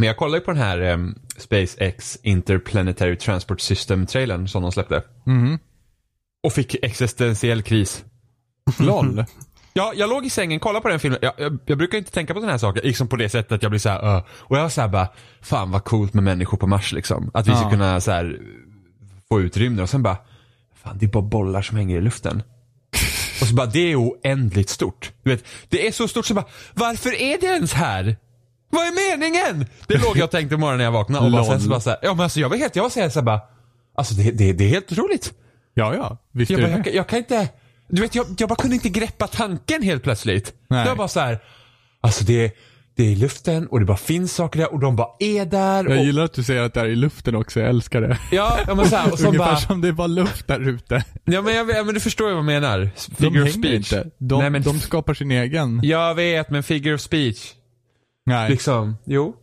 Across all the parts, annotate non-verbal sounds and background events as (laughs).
Men jag kollade på den här um, SpaceX Interplanetary Transport System-trailern som de släppte. Mhm. Och fick existentiell kris. (laughs) LOL. Ja, jag låg i sängen, kollade på den filmen. Jag, jag, jag brukar inte tänka på sådana här saker, liksom på det sättet att jag blir så här, "Åh." Och jag var så här bara, fan vad coolt med människor på Mars liksom. Att vi ska Ja. kunna så här, få ut rymden. Och sen bara, fan det är bara bollar som hänger i luften. Och så bara, det är oändligt stort. Du vet, det är så stort så bara, varför är det ens här? Vad är meningen? Det låg jag och tänkte imorgon när jag vaknade och bara, sen så bara så här, ja men alltså jag var helt, jag var så här, så här bara, alltså det, det, det är helt otroligt. Ja, ja. Visst Jag, bara, jag, jag kan inte, du vet jag, jag bara kunde inte greppa tanken helt plötsligt. Nej. Var bara så här, alltså det, det är i luften och det bara finns saker där och de bara är där. Jag och, gillar att du säger att det är i luften också, jag älskar det. ja, ja men så här, och så Ungefär bara, som det är bara luft där ute. ja men, jag, men du förstår ju vad jag menar. De Figure of hänger speech. inte. De, Nej, men, de skapar sin egen. Jag vet, men figure of speech. Nej. Liksom, jo.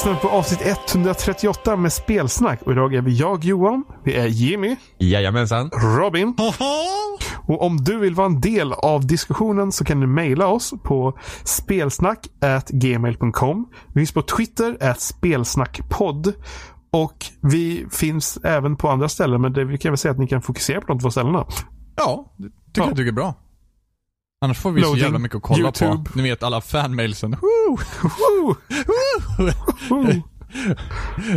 Lyssnar på avsnitt 138 med spelsnack. Och idag är vi jag Johan, vi är Jimmy, Jajamensan. Robin. Och om du vill vara en del av diskussionen så kan du mejla oss på spelsnack@gmail.com. Vi finns på Twitter, spelsnackpodd. Och vi finns även på andra ställen, men det vi kan väl säga att ni kan fokusera på de två ställena. Ja, det tycker Ja. jag tycker är bra. Annars får vi så Loading, jävla mycket att kolla YouTube. på. Ni vet alla fanmailsen. (laughs)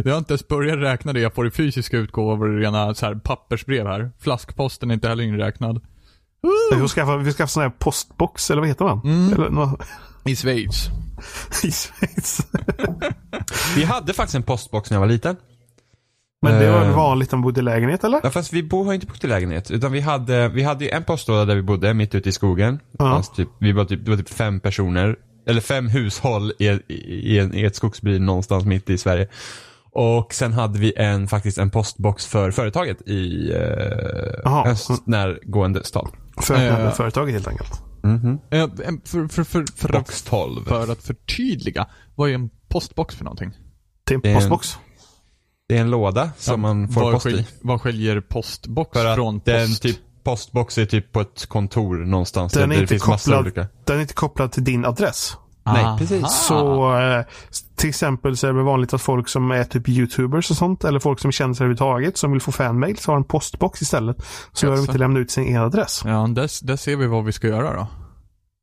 Jag har inte ens börjat räkna det jag får i fysiska utgåvor, rena så här pappersbrev här. Flaskposten är inte heller inräknad. Vi får skaffa, vi ska skaffa sån här postbox, eller vad heter man? Eller nå I Schweiz. (laughs) i Schweiz. Vi hade faktiskt en postbox när jag var liten. Men det var Eh. vanligt man bodde i lägenhet, eller? Ja, fast vi bo, har inte bott i lägenhet. Utan vi hade, vi hade ju en postlåda där vi bodde, mitt ute i skogen. Ja. Fast typ, vi var typ, det var typ fem personer, eller fem hushåll i, i, i, en, i ett skogsby någonstans mitt i Sverige. Och sen hade vi en, faktiskt en postbox för företaget i eh, Jaha. en s- närgående stad. För Eh. företaget helt enkelt. Mhm. Eh, em, För, för, för, för, att, Box 12. för att förtydliga, vad är en postbox för någonting? Till Det är en en- postbox. Det är en låda som man får post skil- i. Vad skiljer postbox För från att post? den typ, postbox är typ på ett kontor någonstans. Den där är, det inte kopplad, olika. den är inte kopplad till din adress. Nej, Aha. precis. Så eh, till exempel så är det vanligt att folk som är typ YouTubers och sånt, eller folk som känner sig överhuvudtaget, som vill få fanmail, så har en postbox istället. Så behöver de inte lämna ut sin e-adress. Ja, där, där ser vi vad vi ska göra då.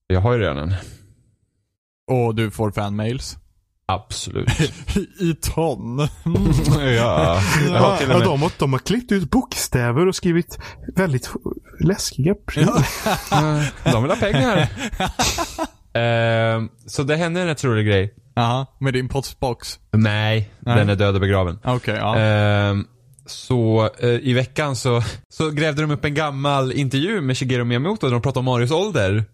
Jag har ju redan en. Och du får fanmails. Absolut. (laughs) I ton. ja. Till och Ja, med de, har, de har klippt ut bokstäver och skrivit väldigt läskiga prylar. De vill ha pengar. Ehm, så det hände en rätt rolig grej. Ja, med din postbox. Nej, Nej. den är död och begraven. Okej, ja. Ehm, så eh, i veckan så, så grävde de upp en gammal intervju med Shigeru Miyamoto där de pratade om Marios ålder.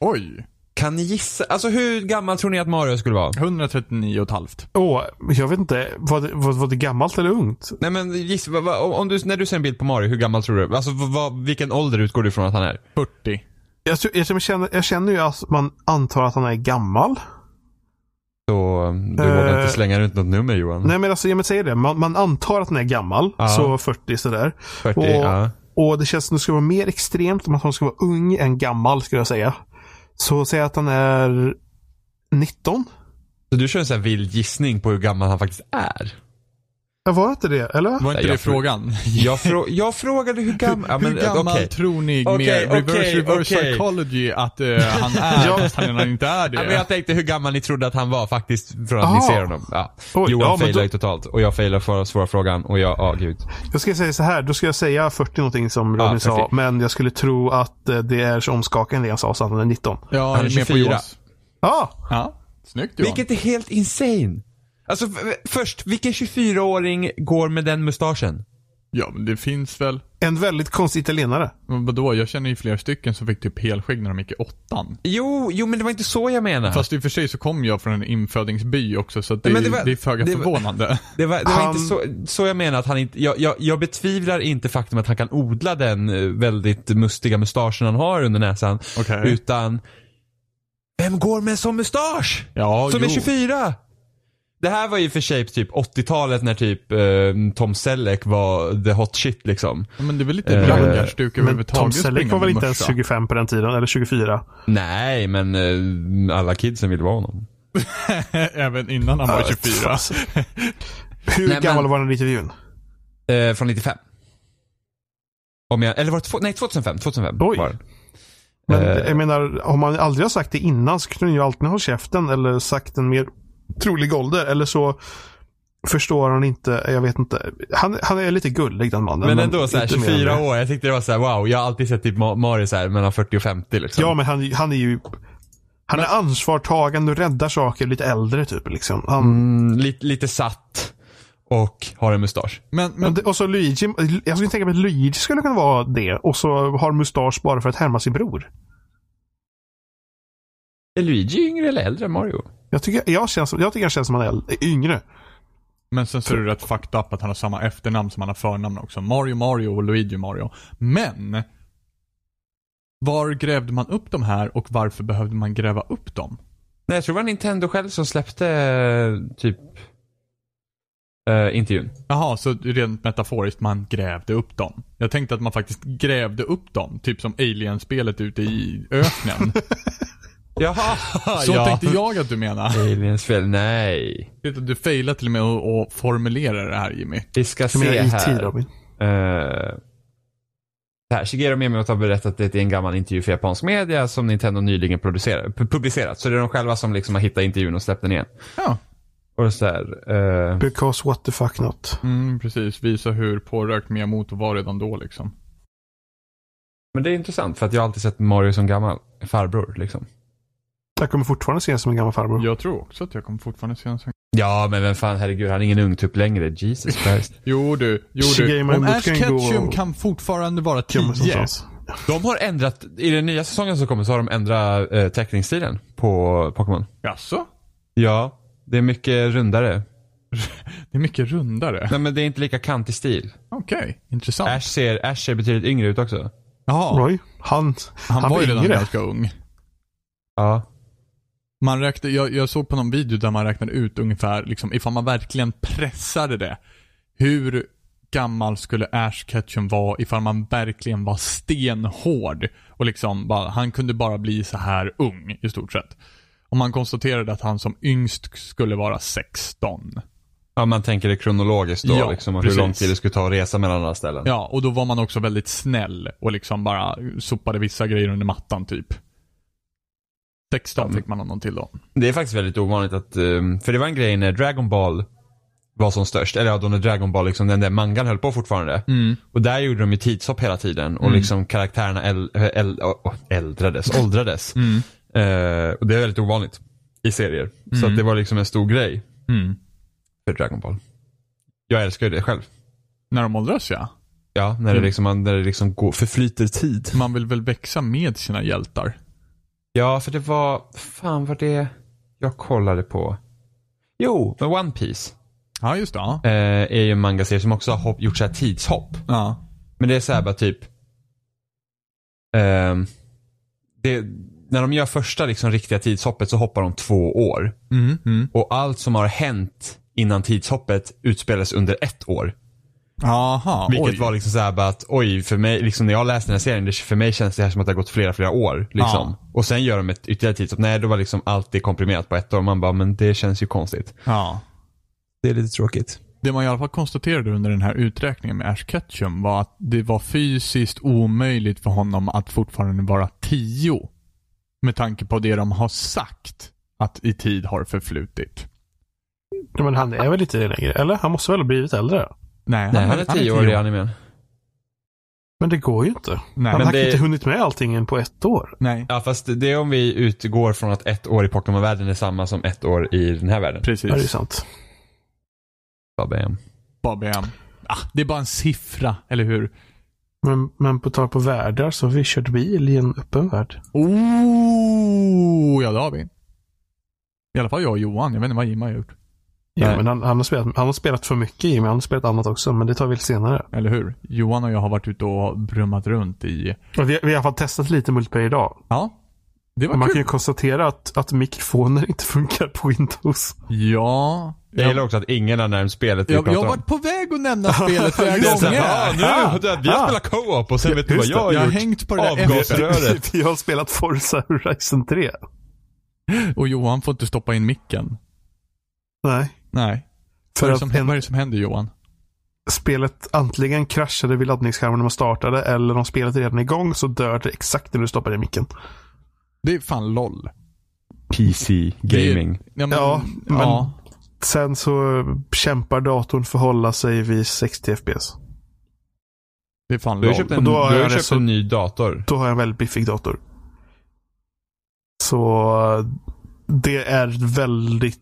Oj. Kan ni gissa? Alltså hur gammal tror ni att Mario skulle vara? 139 och ett halvt. Åh, jag vet inte, var det, var, var det gammalt eller ungt? Nej men gissa, vad, vad, om du, när du ser en bild på Mario, hur gammal tror du? Alltså vad, vilken ålder utgår du ifrån att han är? 40. Jag, tror- jag, känner, jag känner ju att man antar att han är gammal. Så du Eh. vågar inte slänga ut något nummer Johan? Nej men alltså, jag vill säga det. Man, man antar att han är gammal. Ja. Så 40 sådär. 40? och- ja. Och det känns som det ska vara mer extremt om att han ska vara ung än gammal, skulle jag säga. Så säg att han är 19. Så du kör en sån här vild gissning på hur gammal han faktiskt är? Ja, var inte det? Eller? Var inte Nej, det jag frågan? (laughs) Jag, frå jag frågade hur gammal... Ja, men, Hur gammal okej. tror ni med reverse, okej, reverse psychology att eh, han är, Ja. (laughs) fast han inte är det? Ja, men jag tänkte hur gammal ni trodde att han var faktiskt från att Aha. ni ser honom. Ja. Oj, Johan ja, failar då- ju totalt och jag failar för svåra frågan och jag, ja gud. Jag ska säga så här, då ska jag säga 40 någonting som Robin sa. 40. Men jag skulle tro att eh, det är så omskakande det han sa, så att han är 19. ja, Han är jag med på 24. Johans. Ja, Ja, snyggt Johan. Vilket är helt insane. Alltså först, vilken 24-åring går med den mustaschen? Ja, men det finns väl. En väldigt konstig italienare. Men Vadå, jag känner ju flera stycken som fick typ helskägg när de gick i åttan. Jo, jo men det var inte så jag menade. Fast i och för sig så kom jag från en infödingsby också så det, det var- det är föga det var- förvånande. (laughs) Det var, det var Han- inte så, så jag menar att han inte, jag, jag, jag betvivlar inte faktum att han kan odla den eh, väldigt mustiga mustaschen han har under näsan. Okej. Utan, vem går med en sån mustasch? Ja, Som jo. är 24? Det här var ju för sig typ 80-talet när typ eh, Tom Selleck var the hot shit liksom. Ja, Men det är väl lite Eh, raggarstuk Men överhuvudtaget. Tom Selleck var väl inte ens mössa. 25 på den tiden, eller 24. Nej, men eh, alla kidsen ville vara honom. (laughs) Även innan han var 24. Alltså. (laughs) Hur Nej, men- gammal var den intervjun? Eh, från 95. Om jag, eller var det två, nej 2005, 2005 Oj. var det. Men Eh. jag menar, om man aldrig har sagt det innan så kunde han ju alltid ha käften eller sagt en mer trolig ålder. Eller så förstår han inte, jag vet inte. Han, han är lite gullig den mannen. Men ändå inte mer än 24 det. år, jag tyckte det var såhär wow, jag har alltid sett typ Ma- Mario såhär mellan 40 och 50 liksom. Ja, men han, han är ju han är ansvartagande och räddar saker lite äldre typ. Liksom. Han, Mm, lite, lite satt och har en mustasch. Men, men och så Luigi, jag skulle tänka mig att Luigi skulle kunna vara det. Och så har mustasch bara för att härma sin bror. Är Luigi yngre eller äldre än Mario? Jag tycker, jag känns, jag tycker han känns som han är yngre. Men sen så är det rätt fucked up att han har samma efternamn som han har förnamn också. Mario Mario och Luigi Mario. Men! Var grävde man upp de här och varför behövde man gräva upp dem? Nej, jag tror det var Nintendo själv som släppte typ eh, intervjun. Jaha, så rent metaforiskt, man grävde upp dem. Jag tänkte att man faktiskt grävde upp dem. Typ som Alien-spelet ute i öknen. (laughs) Jaha, (laughs) Så tänkte jag att du menar. Aliens fel, nej. Du, Du failar till och med att att formulera det här Jimmy. Vi ska Jag se här. Robin. Uh, här, Shigeru Miyamoto har berättat det i en gammal intervju för japansk media som Nintendo nyligen publicerat. Så det är de själva som liksom har hittat intervjun och släppt den igen. Ja. Och så här, eh, Because what the fuck not. Mm, precis. Visa hur pårökt Miyamoto var redan då liksom. Men det är intressant för att jag har alltid sett Mario som gammal farbror liksom. Jag kommer fortfarande se som en gammal farbror. Jag tror också att jag kommer fortfarande se en sån. Ja, men vem fan, herregud, han är ingen ungtupp längre. Jesus Christ. (laughs) Jo du, jo du. Om Ash Ketchum kan fortfarande vara Gömmer 10. sig någonstans. De har ändrat, i den nya säsongen som kommer så har de ändrat eh, teckningsstilen på Pokémon. Jaså? Ja, det är mycket rundare. (laughs) Det är mycket rundare. Nej men det är inte lika kantig stil. Okej, intressant. Ash ser, Ash ser betydligt yngre ut också. Jaha, Oj, han, han, han var ju redan yngre. ganska ung. Ja. Man räknade, jag, jag såg på någon video där man räknade ut ungefär, liksom, ifall man verkligen pressade det. Hur gammal skulle Ash Ketchum vara ifall man verkligen var stenhård? Och liksom bara, han kunde bara bli så här ung i stort sett. Och man konstaterade att han som yngst skulle vara 16. Ja, man tänker det kronologiskt då Ja, liksom, hur lång tid det skulle ta att resa mellan alla ställen. Ja, och då var man också väldigt snäll och liksom bara sopade vissa grejer under mattan typ. 16 Ja, fick man honom till då. Det är faktiskt väldigt ovanligt att, ehm, för det var en grej när Dragon Ball var som störst, eller ja, då när Dragon Ball liksom, den där mangan höll på fortfarande. Mm. Och där gjorde de ju tidshopp hela tiden och Mm. liksom karaktärerna äl, äl, å- å- äldraddes, åldrades. Mm. Eh, och det är väldigt ovanligt i serier. Så Mm. att det var liksom en stor grej Mm. för Dragon Ball. Jag älskar ju det själv. När de åldras ja. Ja, när det Mm. liksom, när det liksom går, förflyter tid. Man vill väl växa med sina hjältar. Ja, för det var, fan var det jag kollade på? Jo, men One Piece Ja, just det. Ja. eh, är ju en mangaserie som också har hopp, gjort så här tidshopp. ja. Men det är så här bara typ, ehm, det, när de gör första liksom riktiga tidshoppet så hoppar de två år. Mm, mm. Och allt som har hänt innan tidshoppet utspelas under ett år. Aha, Vilket oj. var liksom så här bara att oj, för mig, liksom när jag läste den här serien, det, för mig känns det här som att det har gått flera, flera år. Liksom. Och sen gör de ett ytterligare tidshopp. Nej, då var liksom allt det komprimerat på ett år. Man bara, men det känns ju konstigt. Ja. Det är lite tråkigt. Det man i alla fall konstaterade under den här uträkningen med Ash Ketchum var att det var fysiskt omöjligt för honom att fortfarande vara tio. Med tanke på det de har sagt att i tid har förflutit. Ja, men han är väl lite längre, eller? Han måste väl ha blivit äldre? Nej, Nej, han är tio år i animen. Men det går ju inte. Nej, han men har det- inte hunnit med allting än på ett år. Nej, Ja, fast det är om vi utgår från att ett år i Pokémon-världen är samma som ett år i den här världen. Ja, det är precis. sant. Bara bam. Bara bam. Ah, det är bara en siffra, eller hur? Men, men på tal på världar så har vi kört bil i en öppen värld. Oh, ja det har vi. I alla fall jag och Johan. Jag vet inte vad Jim har gjort. Ja, men han, han, har spelat, han har spelat för mycket Jimmy. Han har spelat annat också, men det tar vi lite senare. Eller hur? Johan och jag har varit ute och brummat runt i... Vi, vi har i alla fall testat lite multiplayer idag. Ja. Det man kan kul. ju konstatera att, att mikrofoner (laughs) inte funkar på Windows. Ja. Jag gillar också att ingen har nämnt spelet vi Jag, jag har om. varit på väg att nämna (laughs) spelet flera gånger. ah, nu, vi har spelat co-op och sen vet du vad jag har Jag har gjort? hängt på det Avgasröret. (laughs) Vi har spelat Forza Horizon 3. Och Johan får inte stoppa in micken. Nej. Nej. För Vad är, det som, en, vad är det som händer Johan? spelet antingen kraschade vid laddningsskärmen när man startade eller om spelet är redan igång så dör det exakt när du stoppar i micken. Det är fan LOL. PC gaming. Ja, men, Ja, men- ja. Sen så kämpar datorn för att hålla sig vid 60 FPS. Det är fan Du har köpt en, du då har har jag det köpt så- en ny dator. Då har jag en väldigt biffig dator. Så eh, det är väldigt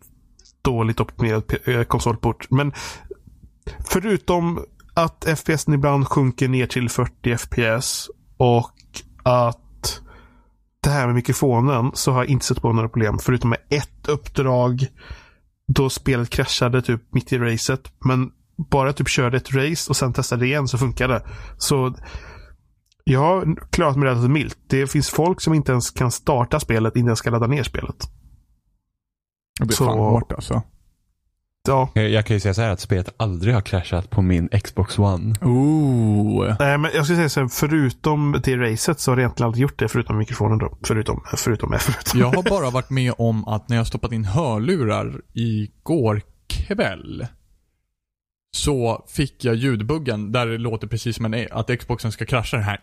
dåligt optimerad eh, konsolport. Men förutom att FPS ibland sjunker ner till 40 FPS och att det här med mikrofonen så har jag inte sett på några problem. Förutom med ett uppdrag då spelet kraschade typ mitt i racet. Men bara jag typ körde ett race och sen testade igen så funkade det. Så jag har klarat mig relativt milt. Det finns folk som inte ens kan starta spelet, inte ens kan ladda ner spelet. Det blir så- fan hårt alltså. Ja, Jag kan ju säga så här att spelet aldrig har kraschat på min Xbox One. Ooh. nej men jag skulle säga så här, förutom det racet så har det egentligen aldrig gjort det förutom mikrofonen då. Förutom, förutom, (laughs) förutom. Jag har bara varit med om att när jag stoppat in hörlurar igår kväll så fick jag ljudbuggen där det låter precis som en, att Xboxen ska krascha det här.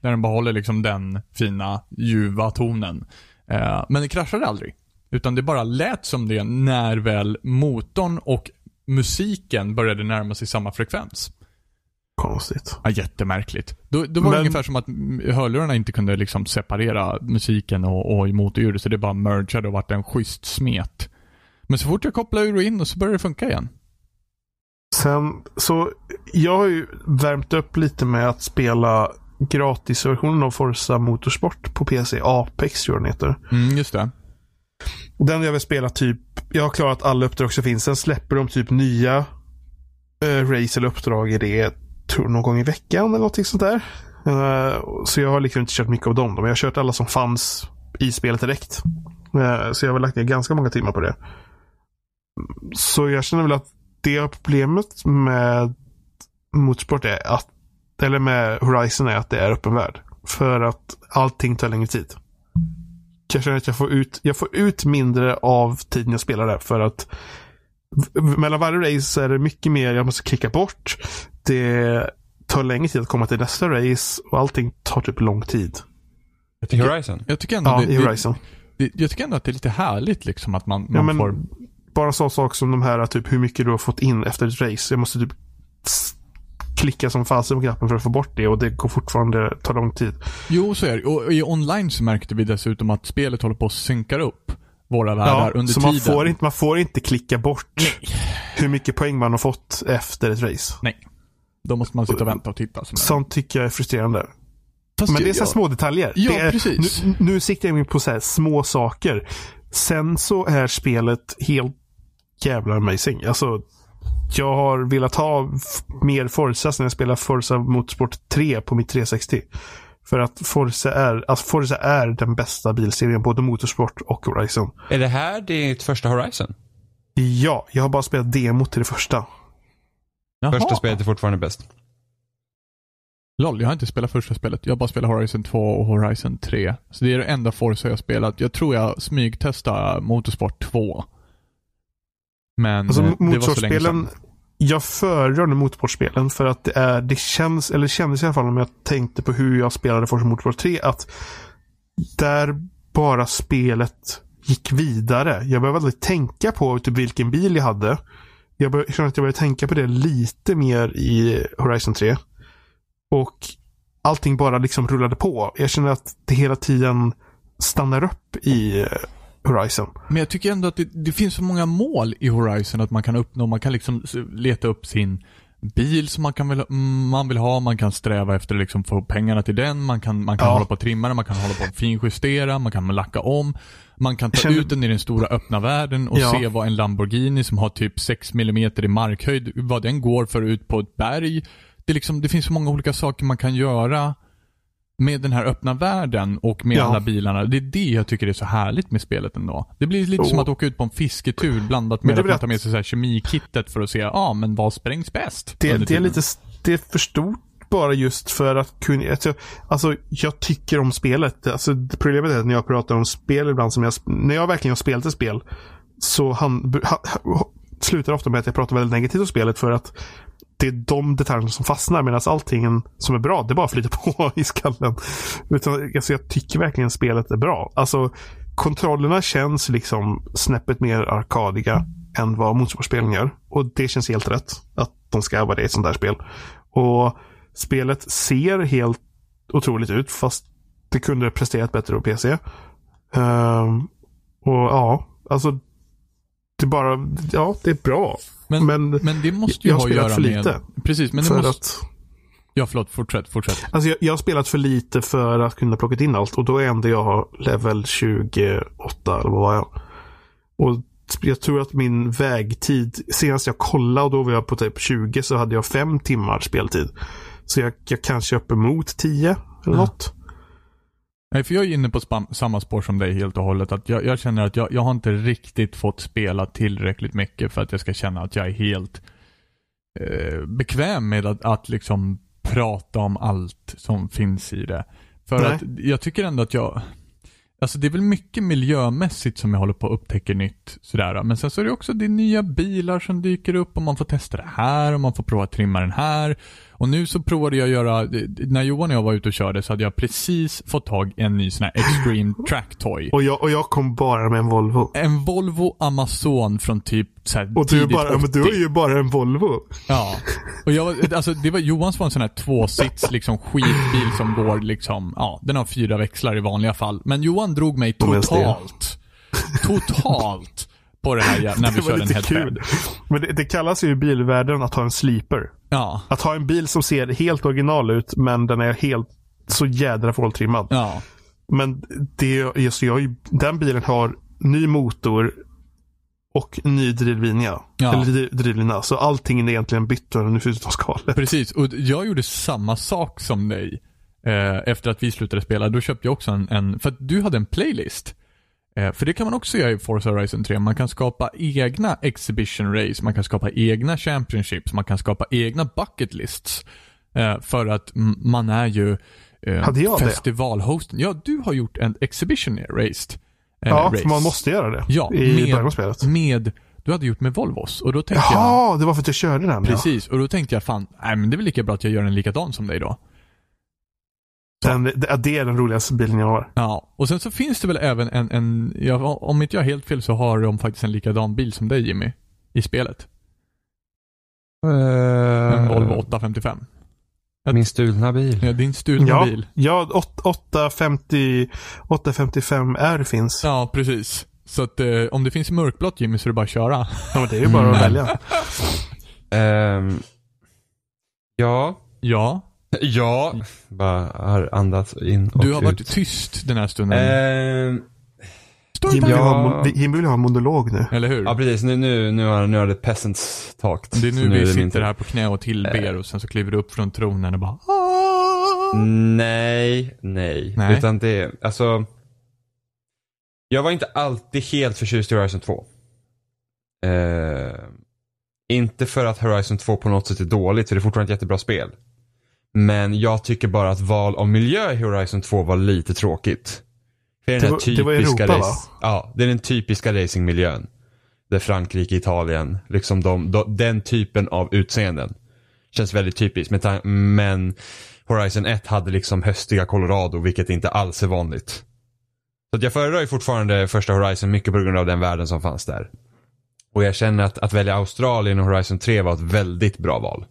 Där den behåller liksom den fina ljuva tonen. Eh, men det kraschade aldrig. Utan det bara lät som det när väl motorn och musiken började närma sig samma frekvens. Konstigt. Ja, jättemärkligt. Då, då var det Men- ungefär som att hörlurarna inte kunde liksom separera musiken och, och motorljudet, så det bara mergade och vart en schysst smet. Men så fort jag kopplade ur och in och så började det funka igen. Sen, så jag har ju värmt upp lite med att spela gratisversionen av Forza Motorsport på PC. Apex tror jag den heter. Mm, just det. Och Den jag vill spela typ, jag har klarat alla uppdrag som finns. Sen släpper de typ nya eh, race eller uppdrag i det, tror någon gång i veckan eller någonting sånt där. Eh, så jag har liksom inte kört mycket av dem. Men jag har kört alla som fanns i spelet direkt. Eh, så jag har väl lagt ner ganska många timmar på det. Så jag känner väl att det problemet med motorsport är att, eller med Horizon är att det är öppen värld. För att allting tar längre tid. Jag känner att jag får ut, jag får ut mindre av tiden jag spelar där för att mellan varje race är det mycket mer jag måste klicka bort. Det tar längre tid att komma till nästa race och allting tar typ lång tid. I Horizon? Jag tycker ändå, Ja, det, Horizon. det, jag tycker ändå att det är lite härligt liksom att man, man Ja, får... bara en sån sak som de här, typ hur mycket du har fått in efter ett race. Jag måste typ klicka som fasen på knappen för att få bort det och det går fortfarande, tar lång tid. Jo, så är det. Och i online så märkte vi dessutom att spelet håller på att synka upp våra världar under så tiden. man får, inte, man får inte klicka bort hur mycket poäng man har fått efter ett race. Nej. Då måste man sitta och vänta och titta. Som Sånt tycker jag är frustrerande. Fast Men det är så jag- små detaljer. Ja, är, precis. Nu, nu siktar jag in på så små saker. Sen så är spelet helt jävla amazing. Alltså, jag har velat ha mer Forza när jag spelar Forza Motorsport 3 på mitt 360. För att Forza är, alltså Forza är den bästa bilserien, både Motorsport och Horizon. Är det här ditt första Horizon? Ja, jag har bara spelat demo till det första. Jaha. Första spelet är fortfarande bäst. Lol, jag har inte spelat första spelet. Jag har bara spelat Horizon 2 och Horizon 3. Så det är det enda Forza jag har spelat. Jag tror jag smygtestade Motorsport 2. Men Alltså eh, det var så länge sedan. jag föredrar nu motorsportspelen för att det är, det känns, eller kändes i alla fall om jag tänkte på hur jag spelade Forza Motorsport 3, att där bara spelet gick vidare. Jag behövde aldrig tänka på typ vilken bil jag hade. Jag bör, känner att jag började tänka på det lite mer i Horizon 3. Och allting bara liksom rullade på. Jag känner att det hela tiden stannar upp i Horizon. Men jag tycker ändå att det, det finns så många mål i Horizon att man kan uppnå. Man kan liksom leta upp sin bil som man, kan vill, mm, man vill ha, man kan sträva efter att liksom få pengarna till den, man kan, man kan Ja. hålla på och trimma den, man kan hålla på och finjustera, man kan lacka om. Man kan ta känner- ut den i den stora öppna världen och Ja. se vad en Lamborghini som har typ 6 mm i markhöjd, vad den går för ut på ett berg. Det, liksom, det finns så många olika saker man kan göra med den här öppna världen och med Ja. alla bilarna. Det är det jag tycker är så härligt med spelet ändå. Det blir lite Jo. som att åka ut på en fisketur blandat med att man tar med sig så här kemikittet för att se, ja ah, men vad sprängs bäst? Det, det är lite, det är för stort bara just för att kunna, alltså, alltså jag tycker om spelet. Alltså problemet är att när jag pratar om spel ibland som jag, när jag verkligen har spelat ett spel så han, ha, ha, slutar ofta med att jag pratar väldigt negativt om spelet för att det är de detaljerna som fastnar medan allting som är bra, det bara flyter (laughs) på i skallen. Utan, alltså, jag tycker verkligen spelet är bra. Alltså kontrollerna känns liksom snäppet mer arkadiga än vad motorspelen gör. Och det känns helt rätt. Att de ska vara det i ett sånt där spel. Och spelet ser helt otroligt ut fast det kunde presterat bättre på PC. Um, ehm, och ja, alltså det bara, ja det är bra. Men, men men, det måste ju jag ha att göra för med... lite. Precis, men det måste... att Ja, förlåt. Fortsätt, fortsätt. Alltså jag, jag har spelat för lite för att kunna plocka in allt och då är ändå jag level 28 eller vad var jag? Och jag tror att min vägtid, senast jag kollade och då var jag på typ 20 så hade jag fem timmar speltid. Så jag, jag kanske är uppemot 10 eller något. Nej, för jag är inne på spam, samma spår som dig helt och hållet. Att jag, jag känner att jag, jag har inte riktigt fått spela tillräckligt mycket för att jag ska känna att jag är helt eh, bekväm med att, att liksom prata om allt som finns i det. För Nej. att jag tycker ändå att jag, alltså det är väl mycket miljömässigt som jag håller på att upptäcka nytt sådär. Men sen så är det också det nya bilar som dyker upp och man får testa det här och man får prova att trimma den här. Och nu så provade jag göra, när Johan och jag var ute och körde så hade jag precis fått tag i en ny sån här Extreme (laughs) Track Toy. Och jag, och jag kom bara med en Volvo. En Volvo Amazon från typ så här Och du, är bara, men du 80. är ju bara en Volvo. Ja. Och jag, alltså det var, Johans var en sån här tvåsits liksom skitbil som går liksom, ja, den har fyra växlar i vanliga fall. Men Johan drog mig totalt, totalt på det här (laughs) när vi körde en headfab. kul. Men det, det kallas ju i bilvärlden att ha en sleeper. Ja. Att ha en bil som ser helt original ut men den är helt så jädra fåltrimmad. Ja. Men det, just jag, den bilen har ny motor och ny drivlina. Ja. Eller driv- drivlina. Så allting är egentligen bytt nu förutom skalet. Precis, och jag gjorde samma sak som dig. Eh, efter att vi slutade spela, då köpte jag också en, en för att du hade en playlist. Eh, för det kan man också göra i Forza Horizon 3. Man kan skapa egna exhibition race, man kan skapa egna championships, man kan skapa egna bucket lists. Eh, för att man är ju eh, jag det? festivalhosten. Ja, du har gjort en exhibition race. Ja, race. för man måste göra det. Ja, I med-. Med, du hade gjort med Volvos. Och då tänkte jag, Jaha, det var för att jag körde den. Ja. precis, och då tänkte jag fan, nej men det är väl lika bra att jag gör en likadan som dig då. Den, det, är den roligaste bilen jag har. Ja, och sen så finns det väl även en, en ja, om inte jag har helt fel så har de faktiskt en likadan bil som dig Jimmy. I spelet. En Volvo 855. Min stulna bil. Ja, din stulna Ja, bil. ja åt- 850, 855R finns. Ja. Ja, precis. Så att eh, om det finns mörkblått Jimmy så är det bara att köra. men det är ju bara att välja. Ehm, ja. Ja, Ja. Bara har andats in och du har varit ut. tyst den här stunden. Jimmy time. vill, Ja. Jimmy vill ha monolog nu. Eller hur? ja precis, nu, nu, nu, har, nu har det peasants talked. det är Så nu vi det min sitter här på knä och tillber och sen så kliver du upp från tronen och bara Nej, nej. Nej. Utan det, alltså. Jag var inte alltid helt förtjust i Horizon 2. Eh, inte för att Horizon 2 på något sätt är dåligt, för det är fortfarande ett jättebra spel. Men jag tycker bara att val av miljö i Horizon 2 var lite tråkigt. Det, är Det den här det var typiska Europa, race- Ja, det är den typiska racingmiljön. Där Frankrike, Italien, liksom de, de, den typen av utseenden. Känns väldigt typiskt. med tan- Men Horizon 1 hade liksom höstiga Colorado, vilket inte alls är vanligt. Så jag föredrar ju fortfarande första Horizon mycket på grund av den världen som fanns där. Och jag känner att, att välja Australien och Horizon 3 var ett väldigt bra val.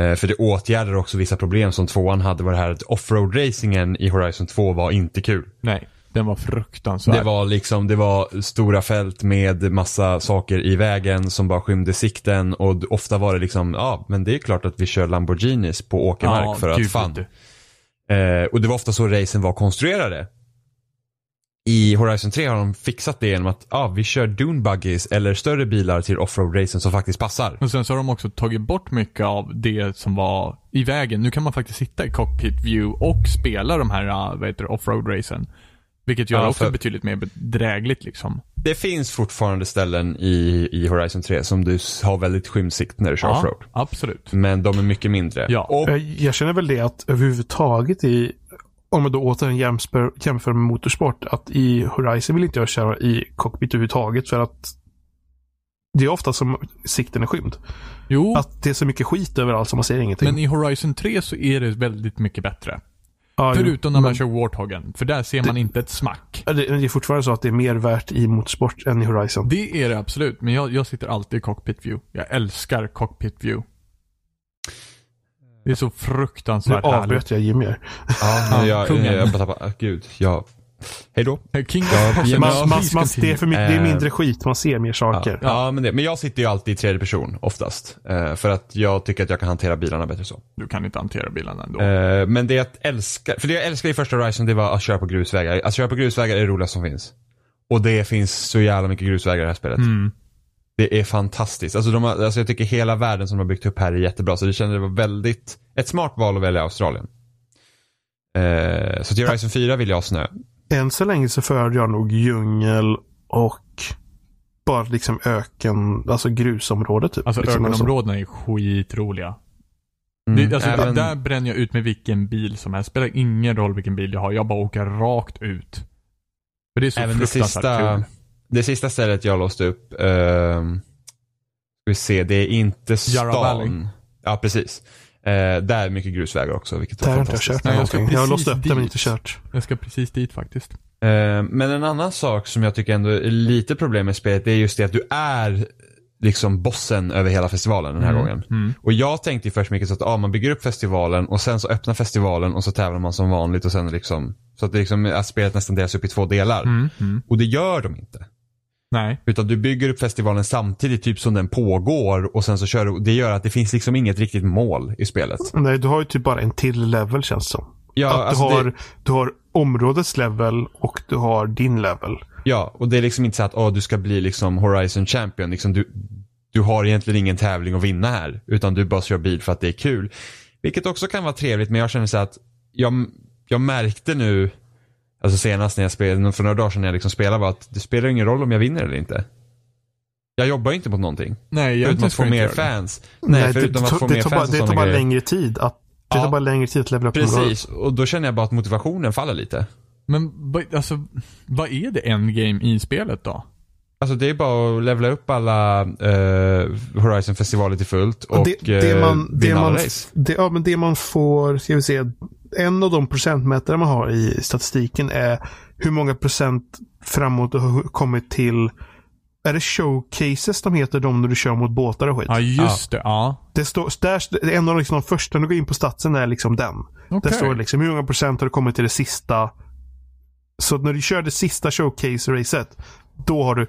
Eh, för det åtgärdar också vissa problem som tvåan hade var det här att offroad-racingen i Horizon 2 var inte kul. nej. Den var fruktansvärd. Det var liksom, det var stora fält med massa saker i vägen som bara skymde sikten och ofta var det liksom, ja men det är klart att vi kör Lamborghinis på åkermark Ja, för att fan. Eh, och det var ofta så racen var konstruerade. I Horizon 3 har de fixat det genom att ah, vi kör dune buggies eller större bilar till offroad-racen som faktiskt passar. Och sen så har de också tagit bort mycket av det som var i vägen. Nu kan man faktiskt sitta i cockpit view och spela de här, vad heter det, offroad-racen. Vilket gör Ja, det också för- betydligt mer bedrägligt liksom. Det finns fortfarande ställen i, i Horizon 3 som du har väldigt skymsikt när du kör offroad. absolut. Men de är mycket mindre. Ja. Och Jag, jag känner väl det att överhuvudtaget i, om man då återigen jämför, jämför med motorsport, att i Horizon vill inte jag köra i cockpit överhuvudtaget för att det är ofta som sikten är skymd. Jo, Att det är så mycket skit överallt så man ser ingenting. men i Horizon 3 så är det väldigt mycket bättre. ja, Förutom när man men kör Warthogen. För där ser man inte ett smack. det, det är fortfarande så att det är mer värt i motorsport än i Horizon. Det är det absolut, men jag, jag sitter alltid i cockpit view. Jag älskar cockpit view. Det är så Nu fruktansvärt härligt. avbröt jag Jimmy här. ja, Ja, jag, jag, jag ah, gud, jag, hej då. King Ja, Man, Ja, man, man, det, är för mycket, det är Eh, mindre skit, man ser mer Ja, saker. ja men, det, men jag sitter ju alltid i tredje person oftast. Eh, för att jag tycker att jag kan hantera bilarna bättre så. Du kan inte hantera bilarna ändå. Eh, men det jag älskar, för det jag älskar i första Horizon det var att köra på grusvägar. Att köra på grusvägar är det roligaste som finns. Och det finns så jävla mycket grusvägar i det här spelet. Mm. Det är fantastiskt. Alltså, de har, alltså jag tycker hela världen som de har byggt upp här är jättebra. Så det kände det var väldigt, ett smart val att välja Australien. Eh, så till Horizon 4 vill jag ha snö. Än så länge så föredrar jag nog djungel och bara liksom öken, alltså grusområde typ. Alltså liksom, ögonområdena är skitroliga. Mm, Det, alltså, även- Där bränner jag ut med vilken bil som helst. Spelar ingen roll vilken bil jag har. Jag bara åker rakt ut. För det är så Även det fruktansvärt sista, kul. Det sista stället jag låste upp, ehm, ska vi se, det är inte Yarra Valley. stan. Ja, precis. Eh, där är mycket grusvägar också, vilket Där var har inte jag fantastiskt. kört Nej, jag ska någonting. Jag har precis låst upp det men dit. inte kört. Jag ska precis dit faktiskt. Eh, men en annan sak som jag tycker ändå är lite problem med spelet, det är just det att du är liksom bossen över hela festivalen den här gången. Mm. Och jag tänkte ju först mycket så att ah, man bygger upp festivalen och sen så öppnar festivalen och så tävlar man som vanligt och sen liksom, så att det liksom, att spelet nästan delas upp i två delar. Mm. Mm. Och det gör de inte. Nej. Utan du bygger upp festivalen samtidigt typ som den pågår och sen så kör du, det gör att det finns liksom inget riktigt mål i spelet. Nej, du har ju typ bara en till level känns det som. Ja, att du, alltså har, det, du har områdets level och du har din level. ja, och det är liksom inte så att åh, du ska bli liksom Horizon Champion. Liksom du, du har egentligen ingen tävling att vinna här. Utan du bara kör bil för att det är kul. Vilket också kan vara trevligt men jag känner så att jag, jag märkte nu, alltså senast när jag spelade, för några dagar sedan när jag liksom spelade var att det spelar ingen roll om jag vinner eller inte. Jag jobbar inte mot någonting. Nej, Förutom egentligen att få mer det. fans. Nej, förutom det, att få det, mer bara, fans och det tar bara grejer. längre tid att det Ja. tar bara längre tid att levela upp. Precis, och då känner jag bara att motivationen faller lite. Men vad- alltså, vad är det endgame i spelet då? Alltså det är bara att levela upp alla eh, Horizon-festivaler till fullt och det, det eh, man, det vinna alla man, race. det, ja, men det man får, ska vi se, en av de procentmätare man har i statistiken är hur många procent framåt du har kommit till är det showcases de heter, de när du kör mot båtar och skit? Ja, just det. Ja. Det står, där, det är en av liksom de första, när du går in på statsen är liksom den. Okej. Där står det liksom hur många procent har du kommit till det sista. Så när du kör det sista showcase-racet, då har du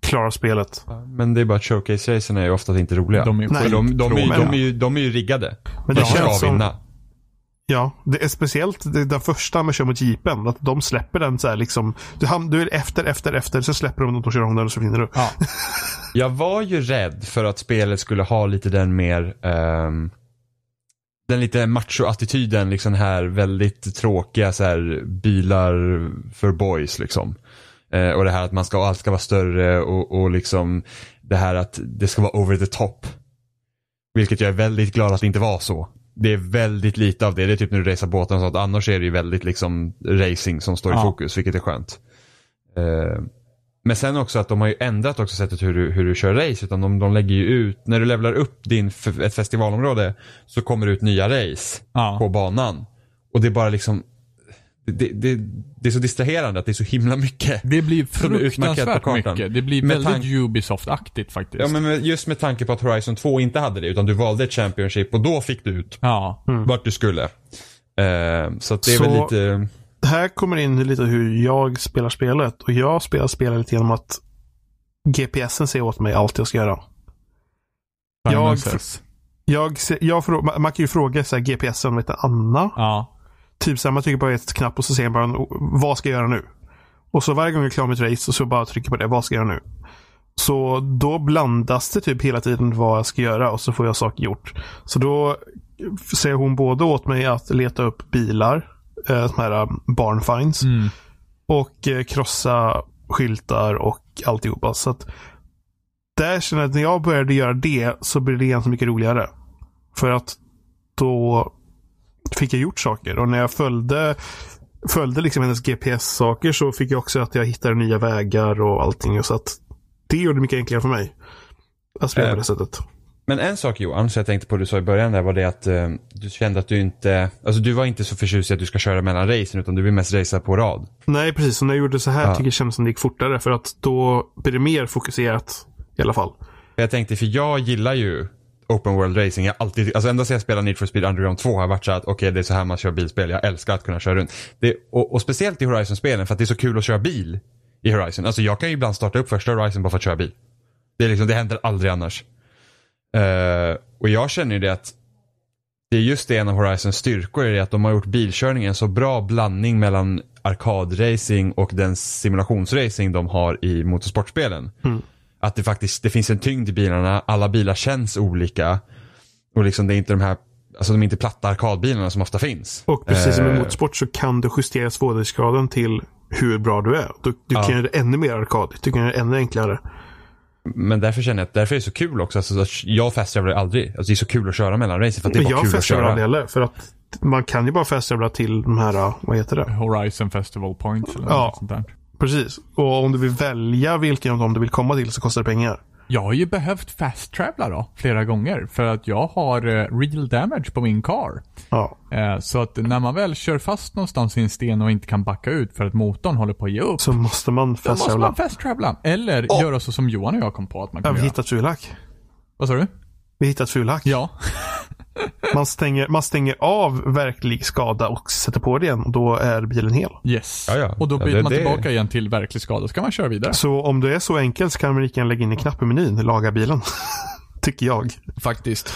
klarat spelet. Men det är bara att showcase-racen är ju ofta inte roliga. De är Nej. För de, de, är, ju- Men- de, är ju, de är ju riggade. Men det känns som, vinna. Ja, det är speciellt det, den första man kör mot jeepen. Att de släpper den så här liksom. Du, ham- du är efter, efter, efter. Så släpper de den och kör de den och så vinner du. Ja. (laughs) Jag var ju rädd för att spelet skulle ha lite den mer ehm, den lite macho-attityden, liksom den här väldigt tråkiga så här, bilar för boys liksom. Eh, och det här att man ska, allt ska vara större och, och liksom det här att det ska vara over the top. Vilket jag är väldigt glad att det inte var så. Det är väldigt lite av det. Det är typ när du racear båten och sånt. Annars är det ju väldigt liksom racing som står i Ja. fokus, vilket är skönt. Eh, men sen också att de har ju ändrat också sättet hur du, hur du kör race. Utan de, de lägger ju ut, när du levlar upp din, ett festivalområde så kommer det ut nya race Ja. på banan. Och det är bara liksom, det, det, det är så distraherande att det är så himla mycket. Det blir fruktansvärt mycket. Det blir väldigt Ubisoft-aktigt faktiskt. Ja men just med tanke på att Horizon 2 inte hade det utan du valde ett Championship och då fick du ut Ja. vart du skulle. Eh, så att det är väl Så- lite, här kommer in lite hur jag spelar spelet. Och jag spelar spelet genom att GPSen säger åt mig allt jag ska göra. Jag, jag, jag, jag man kan ju fråga så här, GPSen, vet du, Anna. Ja. Typ här, man trycker på ett knapp och så säger man vad ska jag göra nu? Och så varje gång jag är klar med ett race så bara trycker på det. Vad ska jag göra nu? Så då blandas det typ hela tiden vad jag ska göra och så får jag saker gjort. Så då säger hon både åt mig att leta upp bilar, eh, såna här barn finds, Mm. och eh, krossa skyltar och alltihopa. Så att där känner jag att när jag började göra det så blev det ganska mycket roligare. För att då fick jag gjort saker och när jag följde följde liksom hennes GPS-saker så fick jag också att jag hittade nya vägar och allting. Så att det gjorde det mycket enklare för mig. Att spela på Eh, det sättet. Men en sak Johan, som jag tänkte på du sa i början där var det att eh, du kände att du inte, alltså du var inte så förtjust i att du ska köra mellan racen utan du vill mest racea på rad. Nej, precis. Så när jag gjorde så här Ja. tycker jag det kändes som det gick fortare. För att då blir det mer fokuserat i alla fall. Jag tänkte, för jag gillar ju open world racing. Jag alltid, alltså ända sedan jag spelade Need for Speed Underground 2 har jag varit så här att okej det är så här man kör bilspel. Jag älskar att kunna köra runt. Det, och, och speciellt i Horizon-spelen för att det är så kul att köra bil i Horizon. Alltså jag kan ju ibland starta upp första Horizon bara för att köra bil. Det, är liksom, det händer aldrig annars. Uh, och jag känner ju det att det är just det en av Horizons styrkor är det att de har gjort bilkörningen en så bra blandning mellan arkadracing och den simulationsracing de har i motorsportspelen. Mm. Att det faktiskt det finns en tyngd i bilarna, alla bilar känns olika. Och liksom det är inte de här, alltså de är inte platta arkadbilarna som ofta finns. Och precis som i Eh, motorsport så kan du justera svårighetsgraden till hur bra du är. Du, du Ja. kan göra det ännu mer arkadigt. Du kan göra det ännu enklare. Men därför känner jag att därför är det så kul också. Alltså, att jag fasttravelar aldrig. Alltså, det är så kul att köra mellan racing för att det är Men bara jag kul att köra. aldrig heller. För att man kan ju bara fasttravelar till de här, vad heter det? Horizon Festival Points eller Ja. något sånt där. Precis. Och om du vill välja vilken av dem du vill komma till så kostar det pengar. Jag har ju behövt fast travela då, flera gånger. För att jag har eh, real damage på min car. Ja. Eh, så att när man väl kör fast någonstans i en sten och inte kan backa ut för att motorn håller på att ge upp. Så måste man Då måste fasttravla. man fast travela. Eller Åh. göra så som Johan och jag kom på att man Ja, kan vi göra. hittat fulhack. Vad sa du? Vi hittat fulhack. Ja. (laughs) Man, stänger, man stänger av verklig skada och sätter på det igen. Och då är bilen hel. Yes. Ja, ja. Och då Ja, byter det- man det- tillbaka igen till verklig skada. Så kan man köra vidare. Så om du är så enkel så kan man lika gärna lägga in en knapp i menyn. Laga bilen. (laughs) Tycker jag. Faktiskt.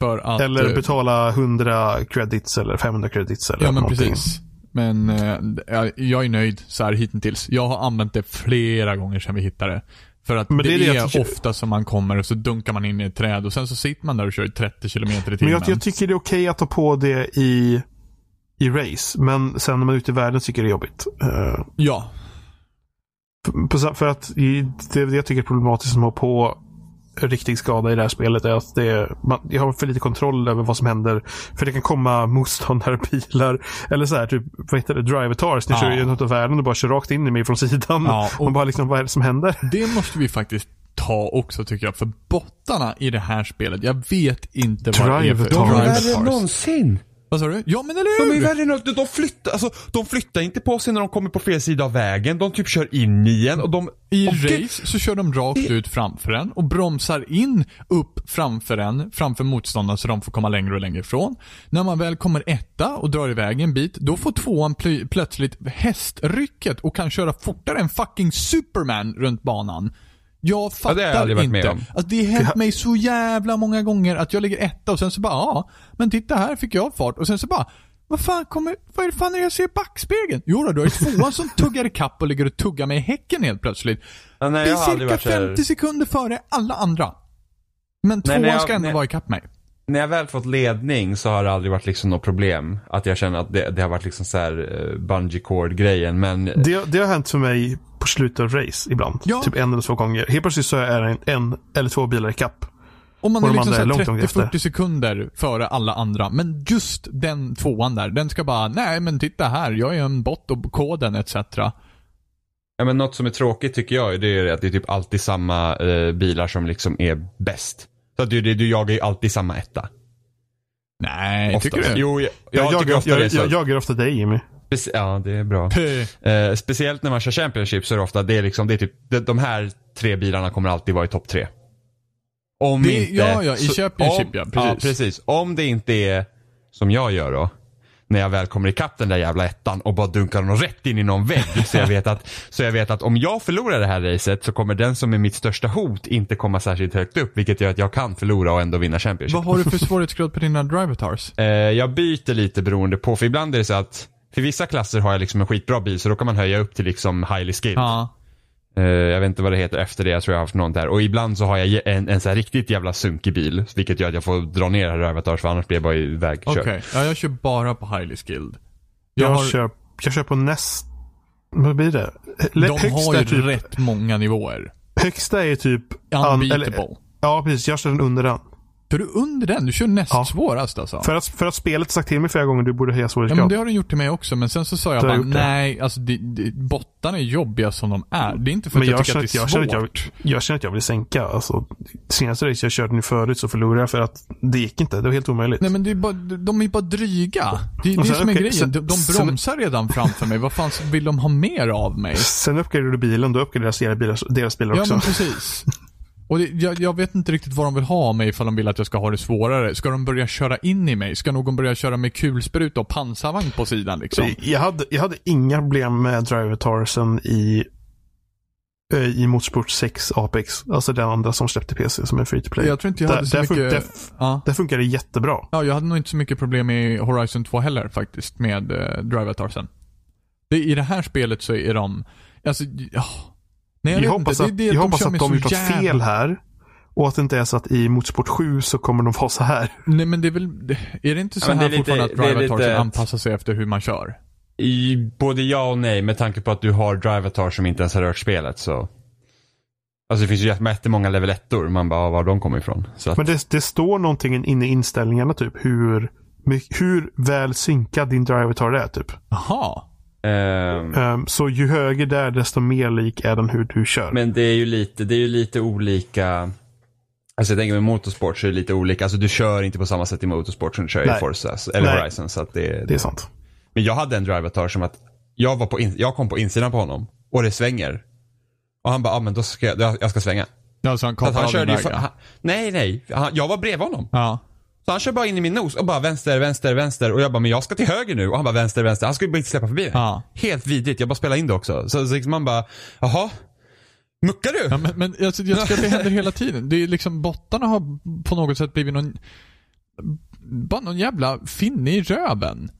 För att... Eller eh, betala 100 credits eller 500 credits. Eller Ja men någonting. precis. Men eh, jag- jag är nöjd så här hittills. Jag har använt det flera gånger sedan vi hittade det. För att Men det, det är det är, ofta som man kommer och så dunkar man in i ett träd och sen så sitter man där och kör i 30 km i timmen. Men jag, jag tycker det är okej att ta på det i, i race. Men sen när man är ute i världen tycker jag det är jobbigt. Eh, Ja. för, för att det, det jag tycker är problematiskt att ha på riktig skada i det här spelet är att det, man, jag har för lite kontroll över vad som händer. För det kan komma motståndare, bilar eller så här, typ, vad heter det, drivatars. Ni Ja. kör ju ut av världen och bara kör rakt in i mig från sidan. Ja, och- Man bara liksom, vad är det som händer? Det måste vi faktiskt ta också tycker jag. För bottarna i det här spelet, jag vet inte vad det är för. De är värre än någonsin. Vad sa du? Ja men De eller är hur? värre än de flyttar, alltså, de flyttar inte på sig när de kommer på fel sida av vägen. De typ kör in i en och de... I och race så kör de rakt ut framför en och bromsar in upp framför en, framför motståndaren så de får komma längre och längre ifrån. När man väl kommer etta och drar iväg en bit, då får tvåan pl- plötsligt hästrycket och kan köra fortare än fucking Superman runt banan. Jag fattar det har jag aldrig varit inte. med om. Alltså, det har hänt mig så jävla många gånger att jag ligger etta och sen så bara, ja, men titta här fick jag fart och sen så bara, vad fan kommer, vad är det fan är jag ser i backspegeln? Jo då, du har ju tvåan som (laughs) tuggar i kapp och ligger och tuggar mig i häcken helt plötsligt. Ja, nej, Det jag har är aldrig cirka varit så här- 50 sekunder före alla andra. Men Nej, tvåan när jag- ska ändå när- vara ikapp mig. När jag väl fått ledning så har det aldrig varit liksom något problem. Att jag känner att det, det har varit liksom så här uh, bungee cord grejen men Det, det har hänt för mig på slutet av race ibland. Ja. Typ en eller två gånger. Helt plötsligt så är en, en eller två bilar i kapp. Om man Och är liksom andra är såhär långt, långt efter. 30-40 sekunder före alla andra. Men just den tvåan där, den ska bara, nej men titta här, jag är en bot och koden etc. Ja men något som är tråkigt tycker jag det är att det är typ alltid samma eh, bilar som liksom är bäst. Så att du, du, du jagar ju alltid samma etta. Nej, Oftast. tycker du? Jo, jag, jag, Jag, jag, jagar ofta dig Jimmy. Speci- ja, det är bra. Eh, speciellt när man kör Championship så är det ofta, det är liksom, det är typ, de, de här tre bilarna kommer alltid vara i topp tre. Om Det- inte... ja, ja, i så- Championship, om, ja, ja, precis. precis. Om det inte är som jag gör då. när jag väl kommer ikapp den där jävla ettan och bara dunkar honom rätt in i någon vägg. (laughs) Så jag vet att, så jag vet att om jag förlorar det här racet så kommer den som är mitt största hot inte komma särskilt högt upp. Vilket gör att jag kan förlora och ändå vinna Championship. Vad har du för (laughs) svårighetsgrad på dina drivatars? Eh, jag byter lite beroende på, för ibland är det så att för vissa klasser har jag liksom en skitbra bil så då kan man höja upp till liksom highly skilled. Ja. Eh, jag vet inte vad det heter efter det, jag tror jag har haft någon där. Och ibland så har jag en, en så här riktigt jävla sunkig bil. Vilket gör att jag får dra ner här över för annars blir jag bara ivägkörd. Okej. Ja, jag kör bara på highly skilled. Jag, Jag har, kör, jag kör på näst... Vad blir det? de högsta, har ju typ, rätt många nivåer. högsta är typ... an- Unbeatable. ja, precis. Jag kör den under den. Kör du under den? Du kör näst Ja. svårast alltså? För att, för att spelet sagt till mig flera gånger du borde höja Ja men svårighetsgrad. det har den gjort till mig också, men sen så sa jag bara nej, alltså det, det, bottarna är jobbiga som de är. Det är inte för att jag, jag, tycker att det är jag, svårt. känner att jag, jag känner att jag vill sänka. Alltså, senaste race jag körde nu förut så förlorade jag för att det gick inte. Det var helt omöjligt. Nej men det är bara, de är bara dryga. Det är det sen, som är okej, grejen. sen- De, de sen- bromsar redan framför mig. Vad fan vill de ha mer av mig? Sen uppgraderade du bilen, då uppgraderas deras bilar, deras bilar Ja också. men precis. (laughs) Och det, jag, jag vet inte riktigt vad de vill ha av mig ifall de vill att jag ska ha det svårare. Ska de börja köra in i mig? Ska någon börja köra med kulspruta och pansarvagn på sidan liksom? Jag hade, jag hade inga problem med Driver-Tarsen i, eh, i Motorsport 6 Apex. Alltså den andra som släppte PC som är free to play. Jag tror inte jag Där- hade så där fun- mycket... där- ja. Det funkar jättebra. ja, jag hade nog inte så mycket problem med Horizon 2 heller faktiskt, med uh, Drivatarsen. Det, I det här spelet så är de, alltså, ja. Nej, jag, Jag, hoppas inte. att, Det det jag att hoppas att de gjort något jävla- fel här. Och att det inte är så att i Motorsport 7 så kommer de vara så här. Nej men det är väl, det- är det inte så Ja, här det är lite- fortfarande att Drivatarsen lite anpassar sig efter hur man kör? I både ja och nej med tanke på att du har Drivatar som inte ens har rört spelet så. Alltså det finns ju jätte- jättemånga level 1 Man bara, var de kommer ifrån. Så att, Men det, det står någonting inne i inställningarna typ hur, hur väl synkad din Driver-Tar är typ. Jaha. Ehm, Ehm, så ju högre där desto mer lik är den hur du kör. Men det är ju lite, det är ju lite olika. Alltså jag tänker med motorsport så är det lite olika. Alltså du kör inte på samma sätt i motorsport som du kör Nej. i Forza eller Nej. Horizon. Så att det, det är sant. Men jag hade en drivatar som att jag, var på in, jag kom på insidan på honom och det svänger. Och han bara, ah, men då ska jag, jag ska svänga. Ja, så han Så han körde ju, för, han, nej nej, han, jag var bredvid honom. Ja. Så han kör bara in i min nos och bara vänster, vänster, vänster. Och jag bara, men jag ska till höger nu. Och han bara vänster, vänster. Han skulle bara inte släppa förbi mig. Ja. Helt vidrigt. Jag bara spelade in det också. Så, så liksom man bara, jaha? Muckar du? Ja, men, men alltså, jag tycker att det händer hela tiden. Det är liksom, bottarna har på något sätt blivit någon, bara någon jävla finne i röven.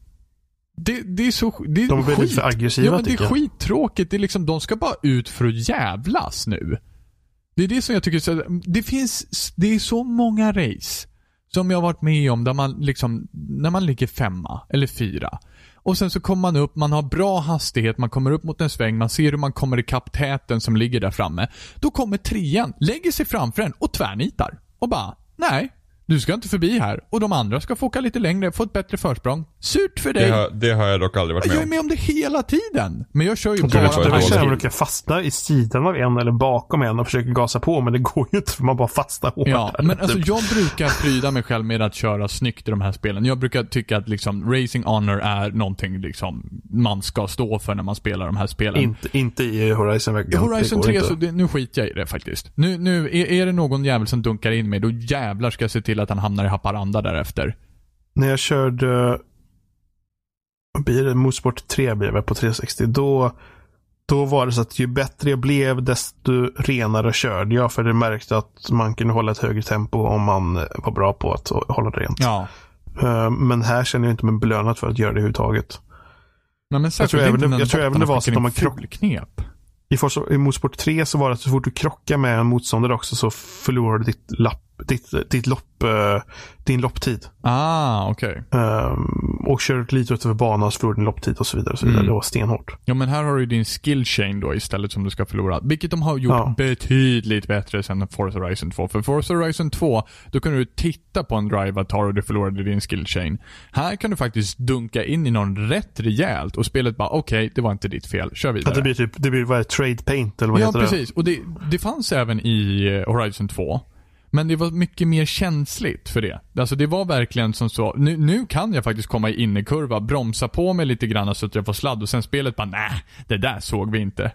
Det, det är så, det är De blivit skit. för aggressiva, Ja men det är jag. skittråkigt. Det är liksom, de ska bara ut för att jävlas nu. Det är det som jag tycker, det finns, det är så många race som jag har varit med om där man liksom, när man ligger femma eller fyra. Och sen så kommer man upp, man har bra hastighet, man kommer upp mot en sväng, man ser hur man kommer ikapp täten som ligger där framme. Då kommer trean, lägger sig framför en och tvärnitar. Och bara, nej, du ska inte förbi här. Och de andra ska få åka lite längre, få ett bättre försprång. Surt för dig. Det har, det har jag dock aldrig varit med jag är om. med om det hela tiden. Men jag kör ju bara det värsta är att brukar fastna i sidan av en eller bakom en och försöker gasa på men det går ju inte för man bara fastnar hårt. Ja, men alltså typ. jag brukar pryda mig själv med att köra snyggt i de här spelen. Jag brukar tycka att liksom Racing Honor är någonting liksom man ska stå för när man spelar de här spelen. inte, inte i Horizon I verkligen. Horizon Det går 3 inte. så, det, nu skiter jag i det faktiskt. Nu, nu är, är det någon jävel som dunkar in mig, då jävlar ska jag se till att han hamnar i Haparanda därefter. När jag körde blir det, Motorsport 3 blir det väl på 360. Då, då var det så att ju bättre jag blev desto renare körde jag. För det märkte att man kunde hålla ett högre tempo om man var bra på att hålla det rent. Ja. Eh, Men här känner jag inte mig belönad för att göra det överhuvudtaget. Nej, men särskilt även inte det- jag tror även det var så att in de har fulknep. I, Forza, I Motorsport 3 så var det att så fort du krockar med en motståndare också så förlorar du ditt, lapp, ditt, ditt lopp, eh, din lopptid. Ah, okej. Um, och kör du lite utöver banan så förlorar du din lopptid och så vidare. Och så vidare. Mm. Det var stenhårt. Ja men här har du din skill chain då istället som du ska förlora. Vilket de har gjort Ja. betydligt bättre sen Forza Horizon 2. För Forza Horizon 2, då kunde du titta på en drive-avatar och du förlorade din skill chain. Här kan du faktiskt dunka in i någon rätt rejält och spelet bara okej, det var inte ditt fel, kör vidare. Att det blir typ, det blir vad det, trade paint eller vad ja, heter precis. Och det, det fanns även i eh, Horizon 2. Men det var mycket mer känsligt för det. Alltså det var verkligen som så, nu, nu kan jag faktiskt komma i innerkurva, bromsa på mig lite grann så att jag får sladd och sen spelet bara nej, det där såg vi inte.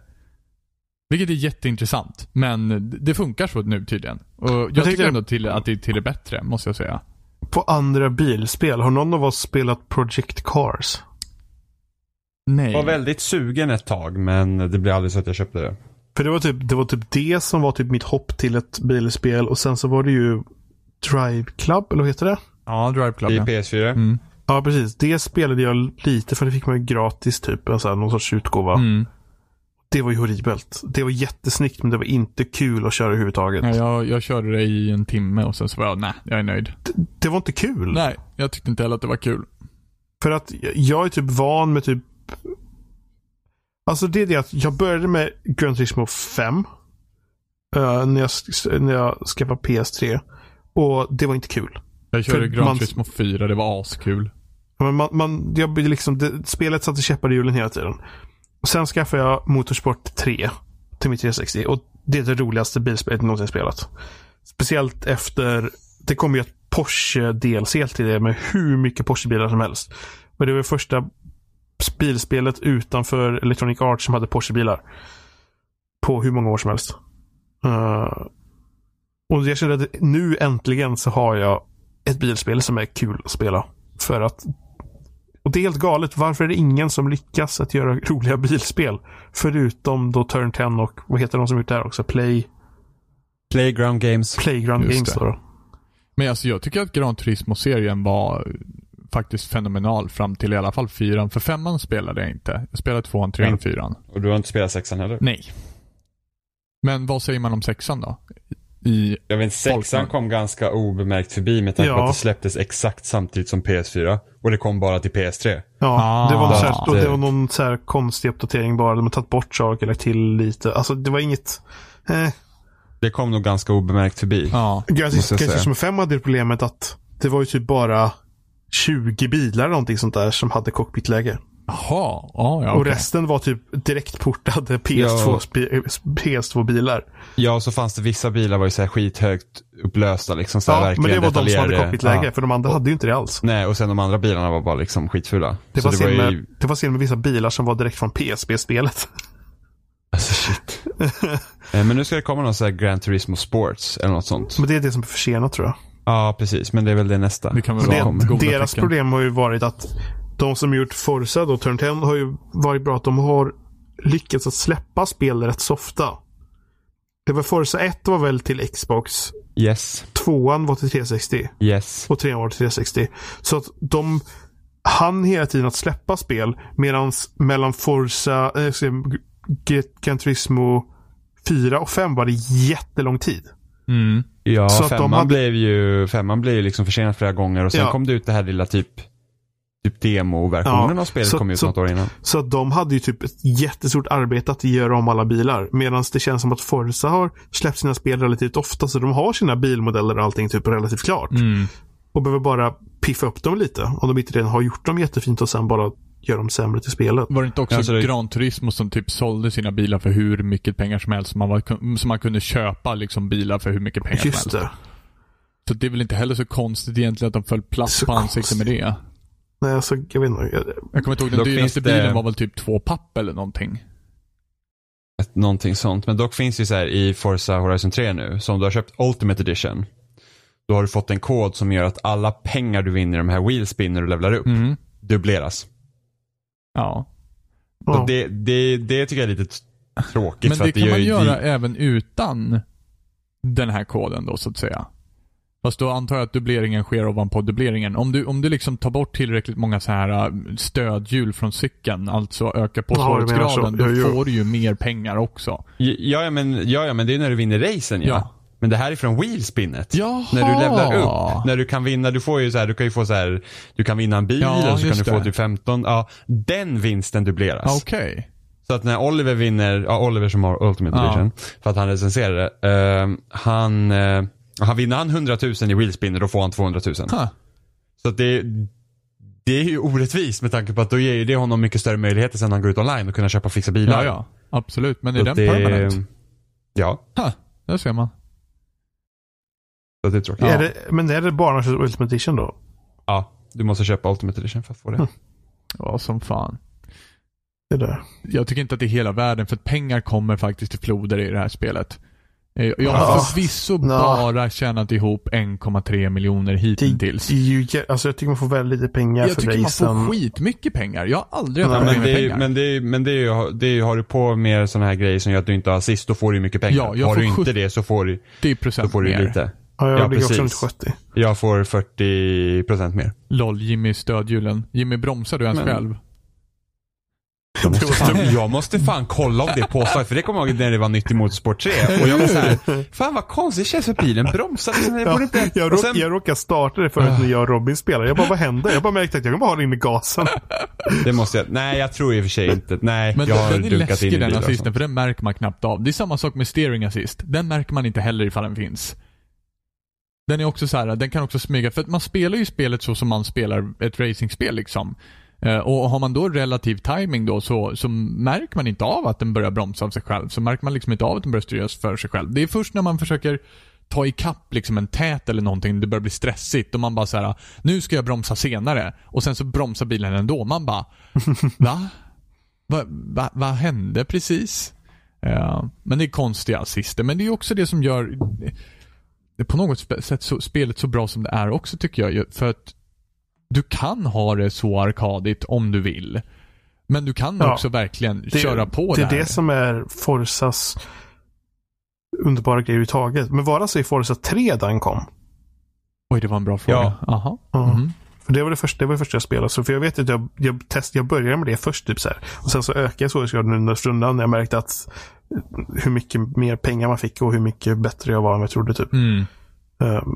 Vilket är jätteintressant. Men det funkar så nu tydligen. Och jag, tänkte- tycker ändå till, att det är till det bättre, måste jag säga. på andra bilspel. Har någon av oss spelat Project Cars? Nej. Jag var väldigt sugen ett tag men det blev aldrig så att jag köpte det. För det var typ det, var typ det som var typ mitt hopp till ett bilspel. Och sen så var det ju Drive Club, eller vad heter det? Ja, Drive Club I ja. PS4. Mm. Ja, precis. Det spelade jag lite för det fick man ju gratis typ. Här, någon sorts utgåva. Mm. Det var ju horribelt. Det var jättesnyggt men det var inte kul att köra överhuvudtaget. Ja, jag, jag körde det i en timme och sen så var jag, nej, jag är nöjd. Det var inte kul. Nej, jag tyckte inte heller att det var kul. För att jag är typ van med typ... Alltså det är det att jag började med Gran Turismo 5. eh, när, jag, när jag skaffade PS3. Och det var inte kul. Jag körde För Gran Turismo 4, det var askul. Men man, man, jag, liksom, det, spelet satte käppar i hjulen hela tiden. Och sen skaffade jag Motorsport 3 till mitt 360. Och det är det roligaste bilspelet jag någonsin spelat. Speciellt efter, det kom ju ett Porsche-DLC till det med hur mycket Porsche-bilar som helst. Och det var första bilspelet utanför Electronic Arts som hade Porsche-bilar. På hur många år som helst. Eh, och jag kände att nu äntligen så har jag ett bilspel som är kul att spela. För att och det är helt galet. Varför är det ingen som lyckas att göra roliga bilspel? Förutom då Turn 10 och vad heter de som gjort det här också? Play, Playground Games. Playground Just Games det. då. Men alltså jag tycker att Gran Turismo-serien var faktiskt fenomenal fram till i alla fall fyran. För femman spelade jag inte. Jag spelade tvåan, trean och fyran. Och du har inte spelat sexan heller? Nej. Men vad säger man om sexan då? I, Jag vet inte, sexan Folkman. kom ganska obemärkt förbi med tanke på Ja. att det släpptes exakt samtidigt som PS4. Och det kom bara till PS3. Ja, Ah. det, var någon så här, Det- det var någon så här konstig uppdatering bara. De har tagit bort saker, lagt till lite. Alltså det var inget... Eh. Det kom nog ganska obemärkt förbi. ja. Gran. Turismo 5 hade det problemet att det var ju typ bara 20 bilar eller någonting sånt där som hade cockpitläge. Jaha, ja, ja Och resten var typ direktportade PS2, PS2-bilar. Ja, och så fanns det vissa bilar var ju så här skithögt upplösta liksom. Så här Ja, men det var de som hade cockpitläge. Ja. För de andra hade ju inte det alls. Nej, och sen de andra bilarna var bara liksom skitfula. Det så var, det var med, ju... det var scen med vissa bilar som var direkt från PSP-spelet. (laughs) Alltså shit. (laughs) Eh, Men nu ska det komma någon sån här Gran Turismo Sports eller något sånt. Men det är det som är försenat tror jag. Ja, precis. Men det är väl det nästa. Det kan väl vara goda Deras tecken. problem har ju varit att de som gjort Forza då, Turn 10, har ju varit bra att de har lyckats att släppa spel rätt så ofta. Det var Forza 1 var väl till Xbox, Yes. tvåan var till 360 Yes. och trean var till 360. Så att de hann hela tiden att släppa spel medan mellan Forza, äh, Gran Turismo 4 och 5 var det jättelång tid. Mm. Ja, Så att de femman, hade- blev ju, femman blev ju liksom försenad flera gånger och sen Ja. kom det ut det här lilla typ Typ demoversionen Ja, av spelet så- kom ut så- något år innan. Så att de hade ju typ ett jättestort arbete att göra om alla bilar. Medan det känns som att Forza har släppt sina spel relativt ofta. Så de har sina bilmodeller och allting typ relativt klart. Mm. Och behöver bara piffa upp dem lite. Om de inte redan har gjort dem jättefint och sen bara gör dem sämre till spelet. Var det inte också Alltså Gran Turismo som typ sålde sina bilar för hur mycket pengar som helst? Man var, som man kunde köpa liksom bilar för hur mycket pengar Just som helst. det. Så det är väl inte heller så konstigt egentligen att de föll platt Så på ansiktet med det. Nej, alltså jag vet inte. Jag, Jag kommer inte ihåg, den Dock dyraste finns det- bilen var väl typ två papp eller någonting. Ett, någonting sånt. Men dock finns det ju så här i Forza Horizon 3 nu, som du har köpt Ultimate Edition. Då har du fått en kod som gör att alla pengar du vinner i de här wheelspin när du levlar upp, Mm. dubbleras. Ja. ja. Det, det, det tycker jag är lite tråkigt. Men för det att kan gör man ju- göra det- även utan den här koden då så att säga. Fast då antar jag att dubbleringen sker ovanpå dubbleringen. Om du, om du liksom tar bort tillräckligt många så här äh, stödhjul från cykeln, alltså ökar på Ja, svårighetsgraden, då Jo, jo. får du ju mer pengar också. Ja, ja, men, ja, ja, men det är när du vinner racen ja. Ja. Men det här är från wheelspinnet. Jaha. När du levlar upp. När du kan vinna, du får ju så här, du kan ju få så här, du kan vinna en bil Ja, och så kan du få det. typ 15. Ja, den vinsten dubbleras. Okej. Så att när Oliver vinner, ja Oliver som har Ultimate Ja. Edition, för att han recenserar det. eh, han, eh, han vinner han 100 000 i wheelspinner då får han 200 000. Huh. Så att det, det är ju orättvist med tanke på att då ger ju det honom mycket större möjligheter sen han går ut online och kunna köpa och fixa bilar. Ja, ja. Absolut. Men är Så den det, permanent? Ja, Huh. Där ser man. Så det är tråkigt. Ja. Är det, men är det bara Ultimate Edition då? Ja, du måste köpa Ultimate Edition för att få det. Mm. Ja, som fan. Det där. Jag tycker inte att det är hela världen, för att pengar kommer faktiskt till floder i det här spelet. Eh, Jag Ja. har förvisso Ja. bara tjänat ihop 1,3 miljoner hittills. det alltså jag tycker man får väldigt lite pengar Jag för tycker man racen. får skitmycket pengar. Jag har aldrig haft men, det är, pengar. men, det är, men det är ju, det är har du på med sådana här grejer som gör att du inte har assist, då får du mycket pengar. Ja, jag har får du inte 70 det så får du, 80% då får du mer. lite. Ja, jag Ja, ligger också runt precis. 70. Jag får 40% mer. LOL, Jimmy stödhjulen. Jimmy, bromsar du ens Men- själv? Jag måste, fan, jag måste fan kolla om det är påslaget, för det kommer jag ihåg när det var nytt i Motorsport 3. Och jag var såhär, fan vad konstigt det känns för bilen bromsar. Jag Ja, borde inte... jag, och råk, sen- jag råkade starta det förut när jag och Robin spelade. Jag bara, vad händer? Jag bara märkte att jag kan bara ha den in i gasen. Det måste jag, nej jag tror i och för sig inte, nej Men jag har den är dunkat in läskig i den assisten, sånt. för den märker man knappt av. Det är samma sak med steering assist. Den märker man inte heller ifall den finns. Den är också så här, den kan också smyga, för att man spelar ju spelet så som man spelar ett racingspel liksom. Eh, Och har man då relativ timing då så, så märker man inte av att den börjar bromsa av sig själv. Så märker man liksom inte av att den börjar styras för sig själv. Det är först när man försöker ta ikapp liksom en tät eller någonting, det börjar bli stressigt och man bara så här: nu ska jag bromsa senare. Och sen så bromsar bilen ändå. Man bara, (laughs) va? Vad va, vad hände precis? Eh, men det är konstiga assister. Men det är också det som gör på något sätt så, spelet så bra som det är också tycker jag. För att du kan ha det så arkadigt om du vill. Men du kan Ja. också verkligen Det, köra på det är där. det som är Forsas underbara grej överhuvudtaget. Men var det alltså i Forza 3 den kom? Oj, det var en bra fråga. Ja. Jaha. Ja. Mhm. Det var det första, det var det första jag spelade. Så för jag vet att jag, jag, test, jag började med det först typ så här. Och sen så ökade jag svårighetsgraden under stundan när jag märkte att hur mycket mer pengar man fick och hur mycket bättre jag var än vad jag trodde typ. Mm. Ehm,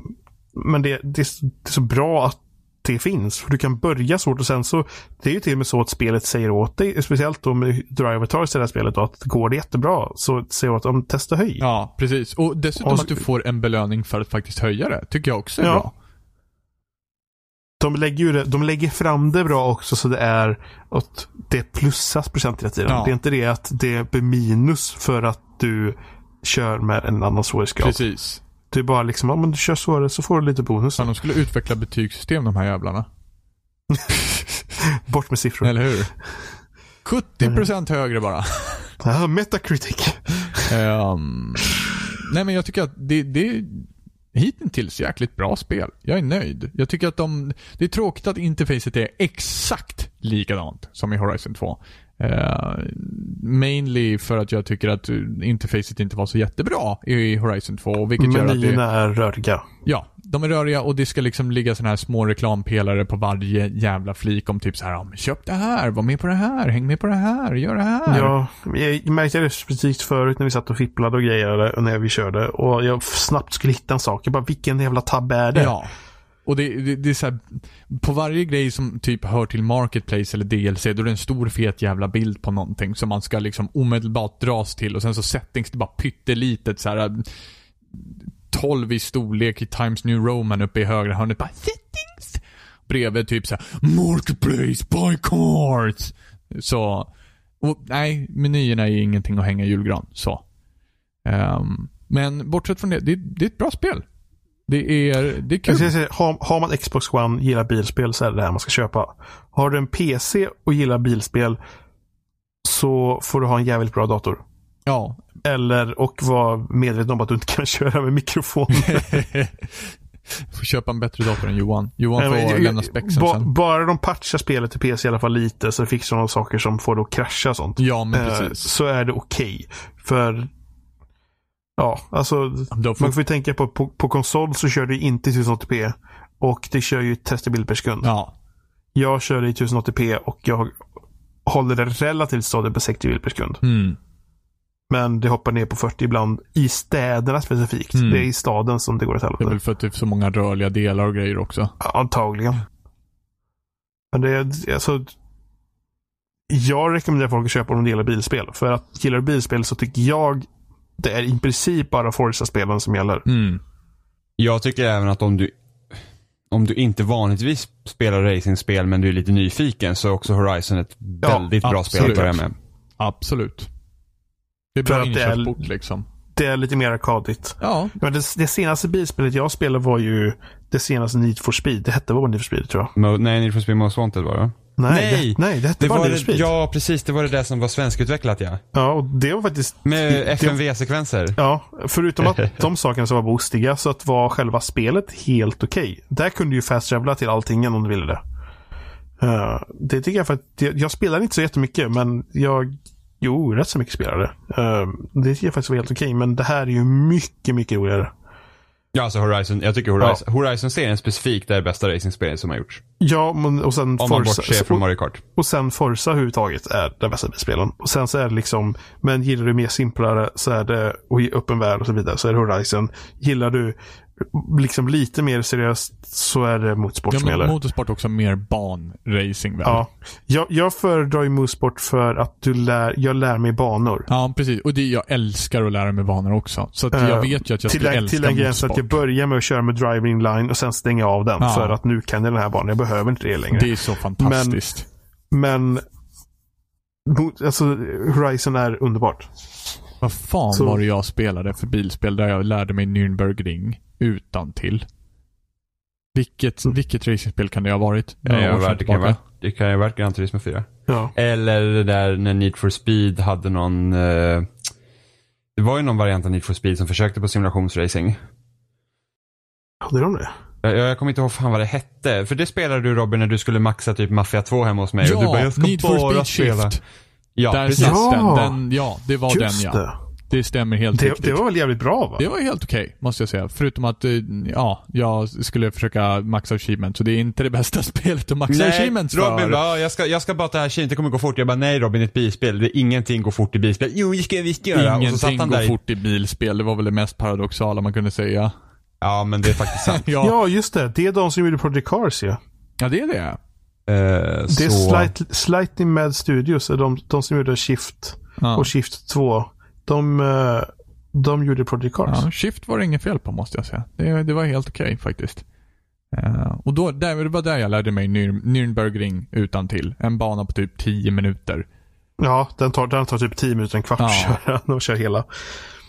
men det, det, är så- det är så bra att det finns. För du kan börja svårt och sen så, det är ju till och med så att spelet säger åt dig, speciellt då med Drivatars i det här spelet, då, att går det jättebra så säger åt dem testa höj. Ja, precis. Och dessutom Och så- att du får en belöning för att faktiskt höja det. Tycker jag också är Ja. bra. De lägger det, de lägger fram det bra också så det är att det plussas procent hela tiden. Ja. Det är inte det att det blir minus för att du kör med en annan svårighetsgrad. Precis. Det är bara liksom, om du kör svårare så får du lite bonus. Fan, de skulle utveckla betygssystem de här jävlarna. (laughs) Bort med siffror. Eller hur? 70% högre bara. Ja, Metacritic. Ehm, nej men jag tycker att det, det är hittills jäkligt bra spel. Jag är nöjd. Jag tycker att de, det är tråkigt att interfacet är exakt likadant som i Horizon 2. Uh, mainly för att jag tycker att interfacet inte var så jättebra i Horizon 2. Vilket gör att det, Menyerna är röriga. Ja, de är röriga och det ska liksom ligga såna här små reklampelare på varje jävla flik om typ så här, köp det här, var med på det här, häng med på det här, gör det här. Ja, jag märkte det specifikt förut när vi satt och fipplade och grejade och när vi körde. Och jag snabbt skulle hitta en sak. Jag bara, vilken jävla tab är det? Ja. Och det, det, det är så här, på varje grej som typ hör till Marketplace eller DLC, då är det en stor fet jävla bild på någonting som man ska liksom omedelbart dras till och sen så settings, det bara pyttelitet så här 12 i storlek i Times New Roman uppe i högra hörnet. Bara settings! Bredvid typ så här, Marketplace, buy cards! Så, och nej, menyerna är ingenting att hänga i julgran. Så. Ehm, men bortsett från det, det, det är ett bra spel. Det är, det är kul. säga, har, har man Xbox One, gillar bilspel så är det det här man ska köpa. Har du en PC och gillar bilspel så får du ha en jävligt bra dator. Ja. Eller och vara medveten om att du inte kan (laughs) köra med mikrofon. (laughs) får köpa en bättre dator än Johan. Johan Nej, får men jag- lämna spexen ba, sen. Bara de patchar spelet till PC i alla fall lite så fixar de saker som får det att krascha och sånt. Ja, men Eh, precis. så är det okej. För Ja, alltså får, man får ju tänka på, på på konsol så kör det inte i 1080p. Och det kör ju 30 bild per sekund. ja. Jag kör det i 1080p och jag håller det relativt stadigt på 60 bild per sekund. Mm. Men det hoppar ner på 40 ibland i städerna specifikt. Mm. Det är i staden som det går åt Det är helvete. väl för att det är så många rörliga delar och grejer också. Antagligen. Men det är alltså. Jag rekommenderar folk att köpa om de gillar bilspel. För att gillar du bilspel så tycker jag det är i princip bara Forza-spelen som gäller. Mm. Jag tycker även att om du om du inte vanligtvis spelar racingspel men du är lite nyfiken så är också Horizon ett Ja, väldigt bra spel att absolut. börja med. Absolut. Det är För bra att det är- inkörsport liksom. Det är lite mer arkadigt. Ja. Men det, det senaste bilspelet jag spelade var ju det senaste Need for Speed. Det hette bara Need for Speed tror jag. Mo- nej, Need for Speed Most Wanted var det. Nej, Nej, det, nej, det hette Det bara var Need for det, Speed. ja, precis. Det var det där som var svenskutvecklat ja. Ja, och det var faktiskt... Med FMV-sekvenser. Ja, förutom att (laughs) de sakerna som var bostiga så att var själva spelet helt okej. Där kunde du ju fast travela till allting om du ville det. Eh, det tycker jag för att jag, jag spelar inte så jättemycket men jag Jo, rätt så mycket spelare. Uh, det tycker jag faktiskt var helt okej men det här är ju mycket, mycket roligare. Ja, alltså Horizon. Jag tycker Horizon, Horizon-serien specifikt är det bästa racingspelet som har gjorts. Ja, men, och sen Om man Forza, bortser från och, Mario Kart. och sen Forza överhuvudtaget är den bästa spelen. Och sen så är det liksom, men gillar du mer simplare så är det, och i öppen värld och så vidare, så är det Horizon. Gillar du liksom lite mer seriöst så är det Motorsport Ja, som men gäller. motorsport också mer banracing väl? Ja. Jag, jag föredrar ju Motorsport för att du lär, jag lär mig banor. Ja, precis. Och det, jag älskar att lära mig banor också. Så att jag vet ju att jag skulle älska till den gränsen att jag börjar med att köra med driving line och sen stänga av den. Ja. För att nu kan jag den här banan. Jag behöver inte det längre. Det är så fantastiskt. Men mot- alltså, Horizon är underbart. Vad fan Så- var det jag spelade för bilspel där jag lärde mig Nürnbergring utan till? Vilket, Mm. vilket racingspel kan det ha varit? Ja, Några år ja, sedan det, kan vara, det kan ju ha varit Gran Turismo 4. Ja. Eller det där när Need for Speed hade någon... Eh, det var ju någon variant av Need for Speed som försökte på simulationsracing. Hade de det? Jag, jag kommer inte ihåg fan vad det hette. För det spelade du Robin när du skulle maxa typ Mafia 2 hemma hos mig. och du bara, Ja, jag ska Need for bara Speed spela. Shift. Ja, Där precis. Ja. den. den. Ja, det var Just den ja. det. Det stämmer helt Det, riktigt. det var väl jävligt bra va? Det var helt okej, måste jag säga. Förutom att, eh, ja, jag skulle försöka maxa achievements. Så det är inte det bästa (laughs) spelet att maxa Nej, achievements Robin för. bara, jag ska, jag ska bara ta tjejen, det kommer gå fort. Jag bara, nej Robin, det är ett bilspel. Det, ingenting går fort i bilspel. Jo, det ska jag visst göra. och så satt Ingenting han går där fort i bilspel. Det var väl det mest paradoxala man kunde säga. Ja, men det är faktiskt sant. (laughs) ja. Ja, just det. Det är de som gjorde Project Cars. Ja. ja, det är det. Eh, Det är så... Slight, Slightly Mad Studios. är De, de som gjorde Shift Ja. och Shift 2. De, eh, de gjorde Project Cars. Ja, shift var det inget fel på måste jag säga. Det, det var helt okej faktiskt. Eh, och då, där, det var där jag lärde mig Nür, Nürnbergring utan till. En bana på typ 10 minuter. Ja, den tar, den tar typ 10 minuter, en kvart Ja. köra den och köra hela.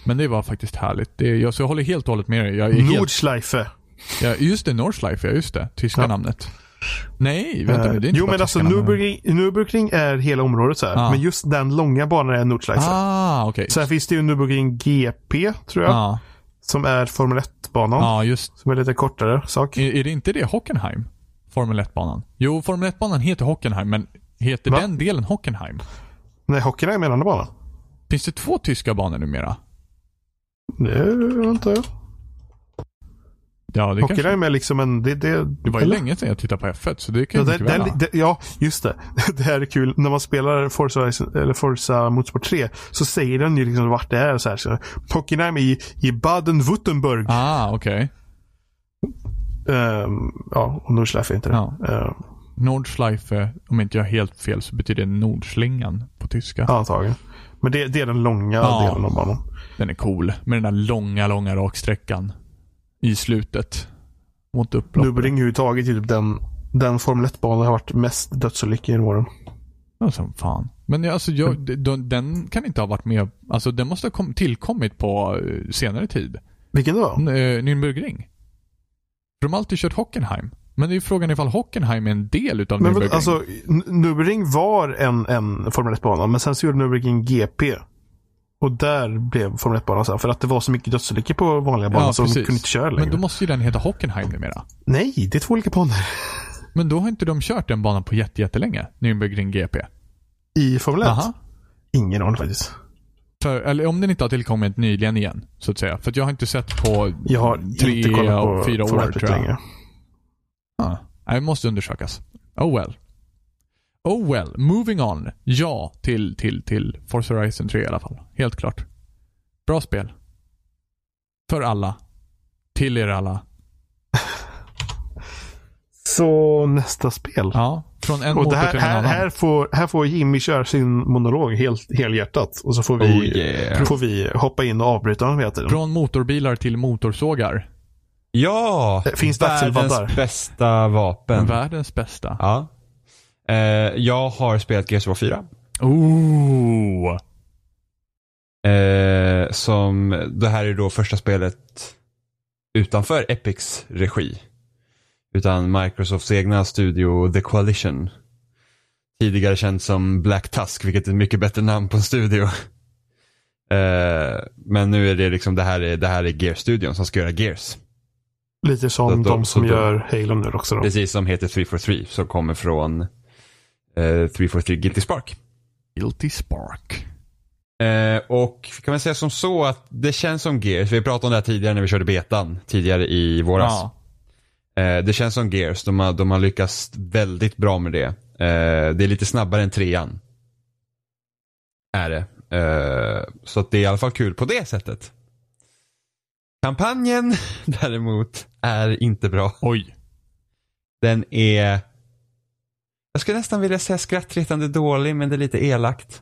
Men det var faktiskt härligt. Det, jag, så jag håller helt och hållet med dig. Är helt, Nordschleife. ja, just det, Nordschleife, ja just det. Tyska Ja. namnet. Nej, vänta nu. Det är Eh, inte jo, bara men alltså. Nürburgring, Nürburgring är hela området så. Ja. Men just den långa banan är Nordschleife. Ah. Så här finns det ju Nürburgring GP, tror jag. Ja, Som är Formel 1-banan. ja, just. Som är lite kortare sak. Är, är det inte det Hockenheim? Formel 1-banan? Jo, Formel 1-banan heter Hockenheim, men heter Va? den delen Hockenheim? Nej, Hockenheim är en annan bana. Finns det två tyska banor numera? Det antar jag. Ja, det kanske... Hockenheim är liksom en... Det, det, Det var ju eller? länge sedan jag tittade på F1, så det kan Ja, det, mycket väl det, ja, just det. (laughs) Det här är kul. När man spelar Forza, eller Forza Motorsport 3 så säger den ju liksom vart det är. Så här, så Hockenheim i, i Baden-Württemberg. Ah, okej. Ehm, ja, och Nordschleife inte det. Ja. Ehm, Nordschleife, om inte jag har helt fel, så betyder det Nordslingan på tyska. antagligen. Men det, det är den långa Ja. delen av banan. Den är cool. Med den där långa, långa raksträckan. I slutet. Mot upploppet. Nürburgring överhuvudtaget är typ den, den Formel 1-banan har varit mest dödsolyckor genom åren. Ja, som fan. Men alltså, jag, d- d- den kan inte ha varit med. Alltså, den måste ha kom, tillkommit på eh, senare tid. Vilken då? N- eh, Nürnbergring. För de har alltid kört Hockenheim. Men det är ju frågan ifall Hockenheim är en del utav Men Nürnbergring. vad- alltså, Nürburgring var en, en Formel 1-bana, men sen så gjorde Nürburgring GP. Och där blev Formel 1-banan så här, för att det var så mycket dödsolyckor på vanliga banor Ja, så de precis. kunde inte köra längre. Men då måste ju den heta Hockenheim numera. Nej, det är två olika banor. Men då har inte de kört den banan på jätte, jättelänge. Nürnbergring GP. I Formel 1? Aha. Ingen aning faktiskt. För, eller om den inte har tillkommit nyligen igen, så att säga. För att jag har inte sett på Jag har tre inte kollat på fyra år 1 tror jag. längre. Ah, det måste undersökas. Oh well. Oh well. Moving on. Ja till, till, till Forza Horizon 3 i alla fall. Helt klart. Bra spel. För alla. Till er alla. (laughs) Så nästa spel. Ja. Från en Och det här, till en här, annan. här, får, här får Jimmy köra sin monolog helt, helhjärtat. Och så får vi, Oh yeah. får vi hoppa in och avbryta honom hela tiden. Från motorbilar till motorsågar. Ja! Finns det? Världens bästa vapen. Världens bästa. Ja. Eh, jag har spelat Gears of War 4. Ooh. Eh, som, det här är då första spelet utanför Epics regi. Utan Microsofts egna studio The Coalition. Tidigare känd som Black Tusk, vilket är ett mycket bättre namn på en studio. Eh, men nu är det liksom, det här är, det här är Gear-studion som ska göra Gears. Lite som då- de som gör Halo nu också då. Precis som heter 343 som kommer från eh, 343 Guilty Spark. Guilty Spark. Eh, och kan man säga som så att det känns som Gears, vi pratade om det här tidigare när vi körde betan tidigare i våras. Ja. Eh, det känns som Gears, de har, de har lyckats väldigt bra med det. Eh, det är lite snabbare än trean. Är det. Eh, så att det är i alla fall kul på det sättet. Kampanjen (laughs) däremot är inte bra. Oj. Den är, jag skulle nästan vilja säga skrattretande dålig, men det är lite elakt.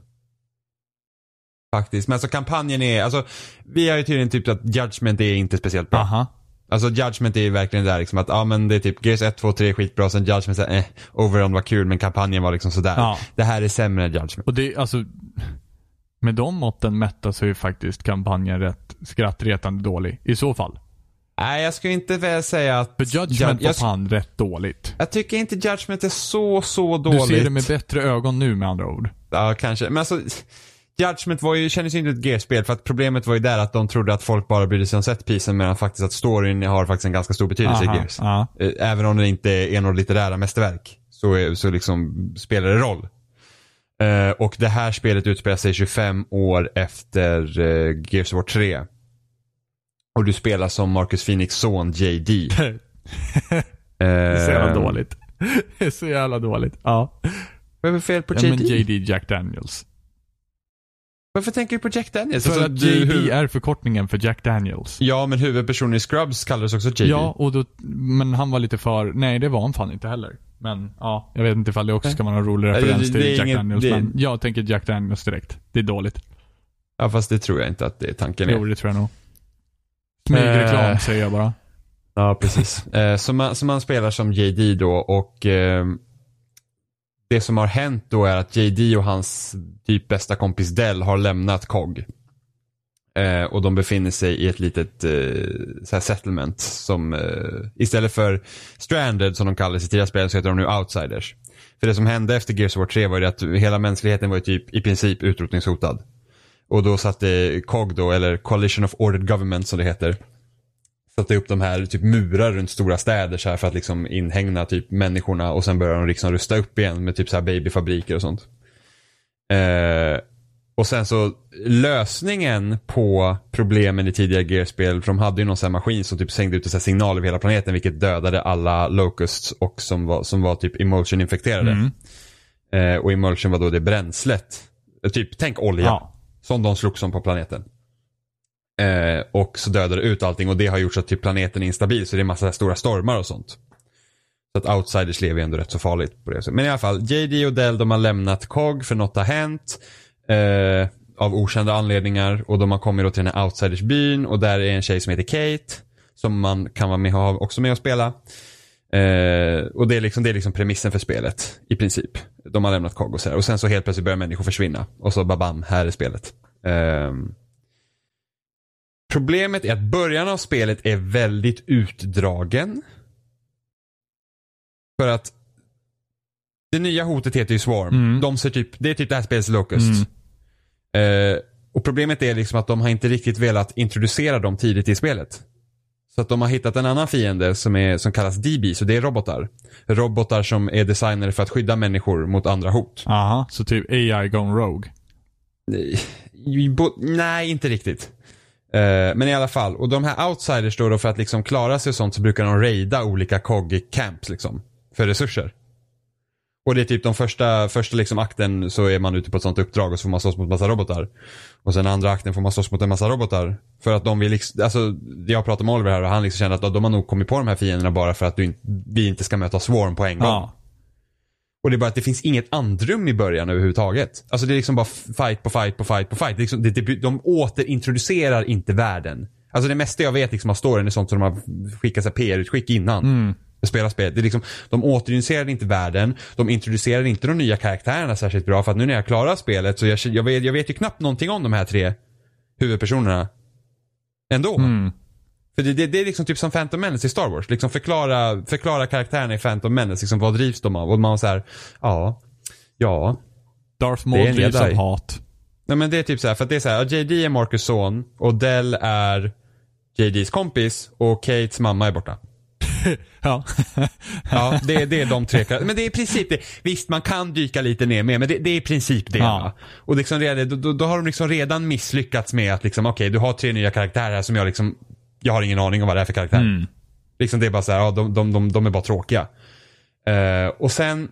Faktiskt. Men alltså kampanjen är, alltså vi har ju tydligen typ att Judgment är inte speciellt bra. Aha. Alltså Judgment är ju verkligen där liksom att, ja men det är typ Gears 1, 2, 3 skitbra, sen Judgment här, eh, Overrun var kul men kampanjen var liksom sådär. Ja. Det här är sämre än Judgment. Och det, alltså, med de måtten mättas så är ju faktiskt kampanjen rätt skrattretande dålig. I så fall. Nej jag skulle inte väl säga att... För Judgment Ju- var jag, fan rätt dåligt. jag tycker inte Judgment är så, så Du dåligt. ser det med bättre ögon nu med andra ord. Ja, kanske. Men alltså, Judgment var ju, kändes ju inte ett Gears-spel för att problemet var ju där att de trodde att folk bara brydde sig om setpisen medan faktiskt att storyn har faktiskt en ganska stor betydelse Aha, i Gears. ja. Eh, Även om det inte är några litterära mästerverk så, är, så liksom spelar det roll. Eh, och det här spelet utspelar sig 25 år efter uh, Gears of War 3. Och du spelar som Marcus Phoenix son JD. (laughs) Det är så jävla Eh, dåligt. (laughs) Det är så jävla dåligt. Ja. Vad är det fel på ja JD? men JD Jack Daniels. Varför tänker du på Jack Daniels? För Alltså, att JD är förkortningen för Jack Daniels. Ja, men huvudpersonen i Scrubs kallades också JD. Ja, och då, men han var lite för, nej det var han fan inte heller. Men ja, jag vet inte ifall det också ska vara en rolig referens det- det är till Jack inget- Daniels. Men jag tänker Jack Daniels direkt. Det är dåligt. Ja, fast det tror jag inte att det är tanken. Jo, det tror jag nog. Smygreklam Eh. säger jag bara. Ja, precis. (laughs) eh, så, man, så man spelar som JD då och eh, det som har hänt då är att JD och hans typ bästa kompis Dell har lämnat COG. Eh, och de befinner sig i ett litet eh, settlement som eh, istället för Stranded som de kallades i tidigare spel så heter de nu Outsiders. För det som hände efter Gears of War 3 var ju att hela mänskligheten var ju typ i princip utrotningshotad. Och då satte COG då, eller Coalition of Ordered Government som det heter, satte upp de här typ murar runt stora städer så här för att liksom inhägna typ människorna och sen började de liksom rusta upp igen med typ så här babyfabriker och sånt. Eh, och sen så lösningen på problemen i tidigare Gear-spel, för de hade ju någon sån här maskin som typ sängde ut en sån här signal över hela planeten vilket dödade alla locusts och som var, som var typ emulsion-infekterade. Mm. Eh, och emulsion var då det bränslet. Eh, Typ, tänk olja. Ja. Som de slogs om på planeten. Eh, och så dödade det ut allting och det har gjort så att typ planeten är instabil så det är massa stora stormar och sånt. Så att outsiders lever ju ändå rätt så farligt på det sättet. Men i alla fall, JD och Dell de har lämnat COG för något har hänt. Eh, av okända anledningar och de har kommit då till den här outsidersbyn och där är en tjej som heter Kate. Som man kan vara med, ha också med och spela. Eh, och det är, liksom, det är liksom premissen för spelet i princip. De har lämnat COG och sådär. Och sen så helt plötsligt börjar människor försvinna. Och så babam, här är spelet. Ehm. Problemet är att början av spelet är väldigt utdragen. För att det nya hotet heter ju Swarm. Mm. De ser typ, det är typ det här spelets Locust. Eh, och problemet är liksom att de har inte riktigt velat introducera dem tidigt i spelet. Så att de har hittat en annan fiende som, är, som kallas DB, så det är robotar. Robotar som är designade för att skydda människor mot andra hot. Aha, så typ AI gone rogue. Nej, inte riktigt. Eh, men i alla fall, och de här outsiders då, då för att liksom klara sig och sånt så brukar de raida olika COG-camps liksom. För resurser. Och det är typ de första, första liksom akten så är man ute på ett sånt uppdrag och så får man slåss mot massa robotar. Och sen andra akten får man slåss mot en massa robotar. För att de vill liksom, alltså jag pratade med Oliver här och han liksom kände att de har nog kommit på de här fienderna bara för att du vi inte ska möta Swarm på en gång. Ja. Och det är bara att det finns inget andrum i början överhuvudtaget. Alltså det är liksom bara fight på fight på fight på fight. Det liksom, det, det, de återintroducerar inte världen. Alltså det mesta jag vet liksom av storyn är sånt som de har skickat PR-utskick innan. Mm. Spela spel. Det är liksom, de återintroducerar inte världen. De introducerar inte de nya karaktärerna särskilt bra. För att nu när jag klarar spelet så jag, jag, vet, jag vet ju knappt någonting om de här tre huvudpersonerna. Ändå. Mm. För det, det, det är liksom typ som Phantom Menace i Star Wars. Liksom förklara, förklara karaktärerna i Phantom Menace. Liksom vad drivs de av? Och man var så här, ja. Ja. Darth Maul drivs av hat. Nej men det är typ så här, för att det är så här, JD är Marcus son och Dell är JDs kompis och Kates mamma är borta. (laughs) Ja. Ja, det, det är de tre Men det är i princip det. Visst, man kan dyka lite ner med, men det, det är i princip det. Ja. Och liksom redan, då, då, har de liksom redan misslyckats med att liksom, okej, du har tre nya karaktärer här som jag liksom, jag har ingen aning om vad det är för karaktär. Mm. Liksom det är bara så här, ja, de, de, de, de är bara tråkiga. Eh, och sen,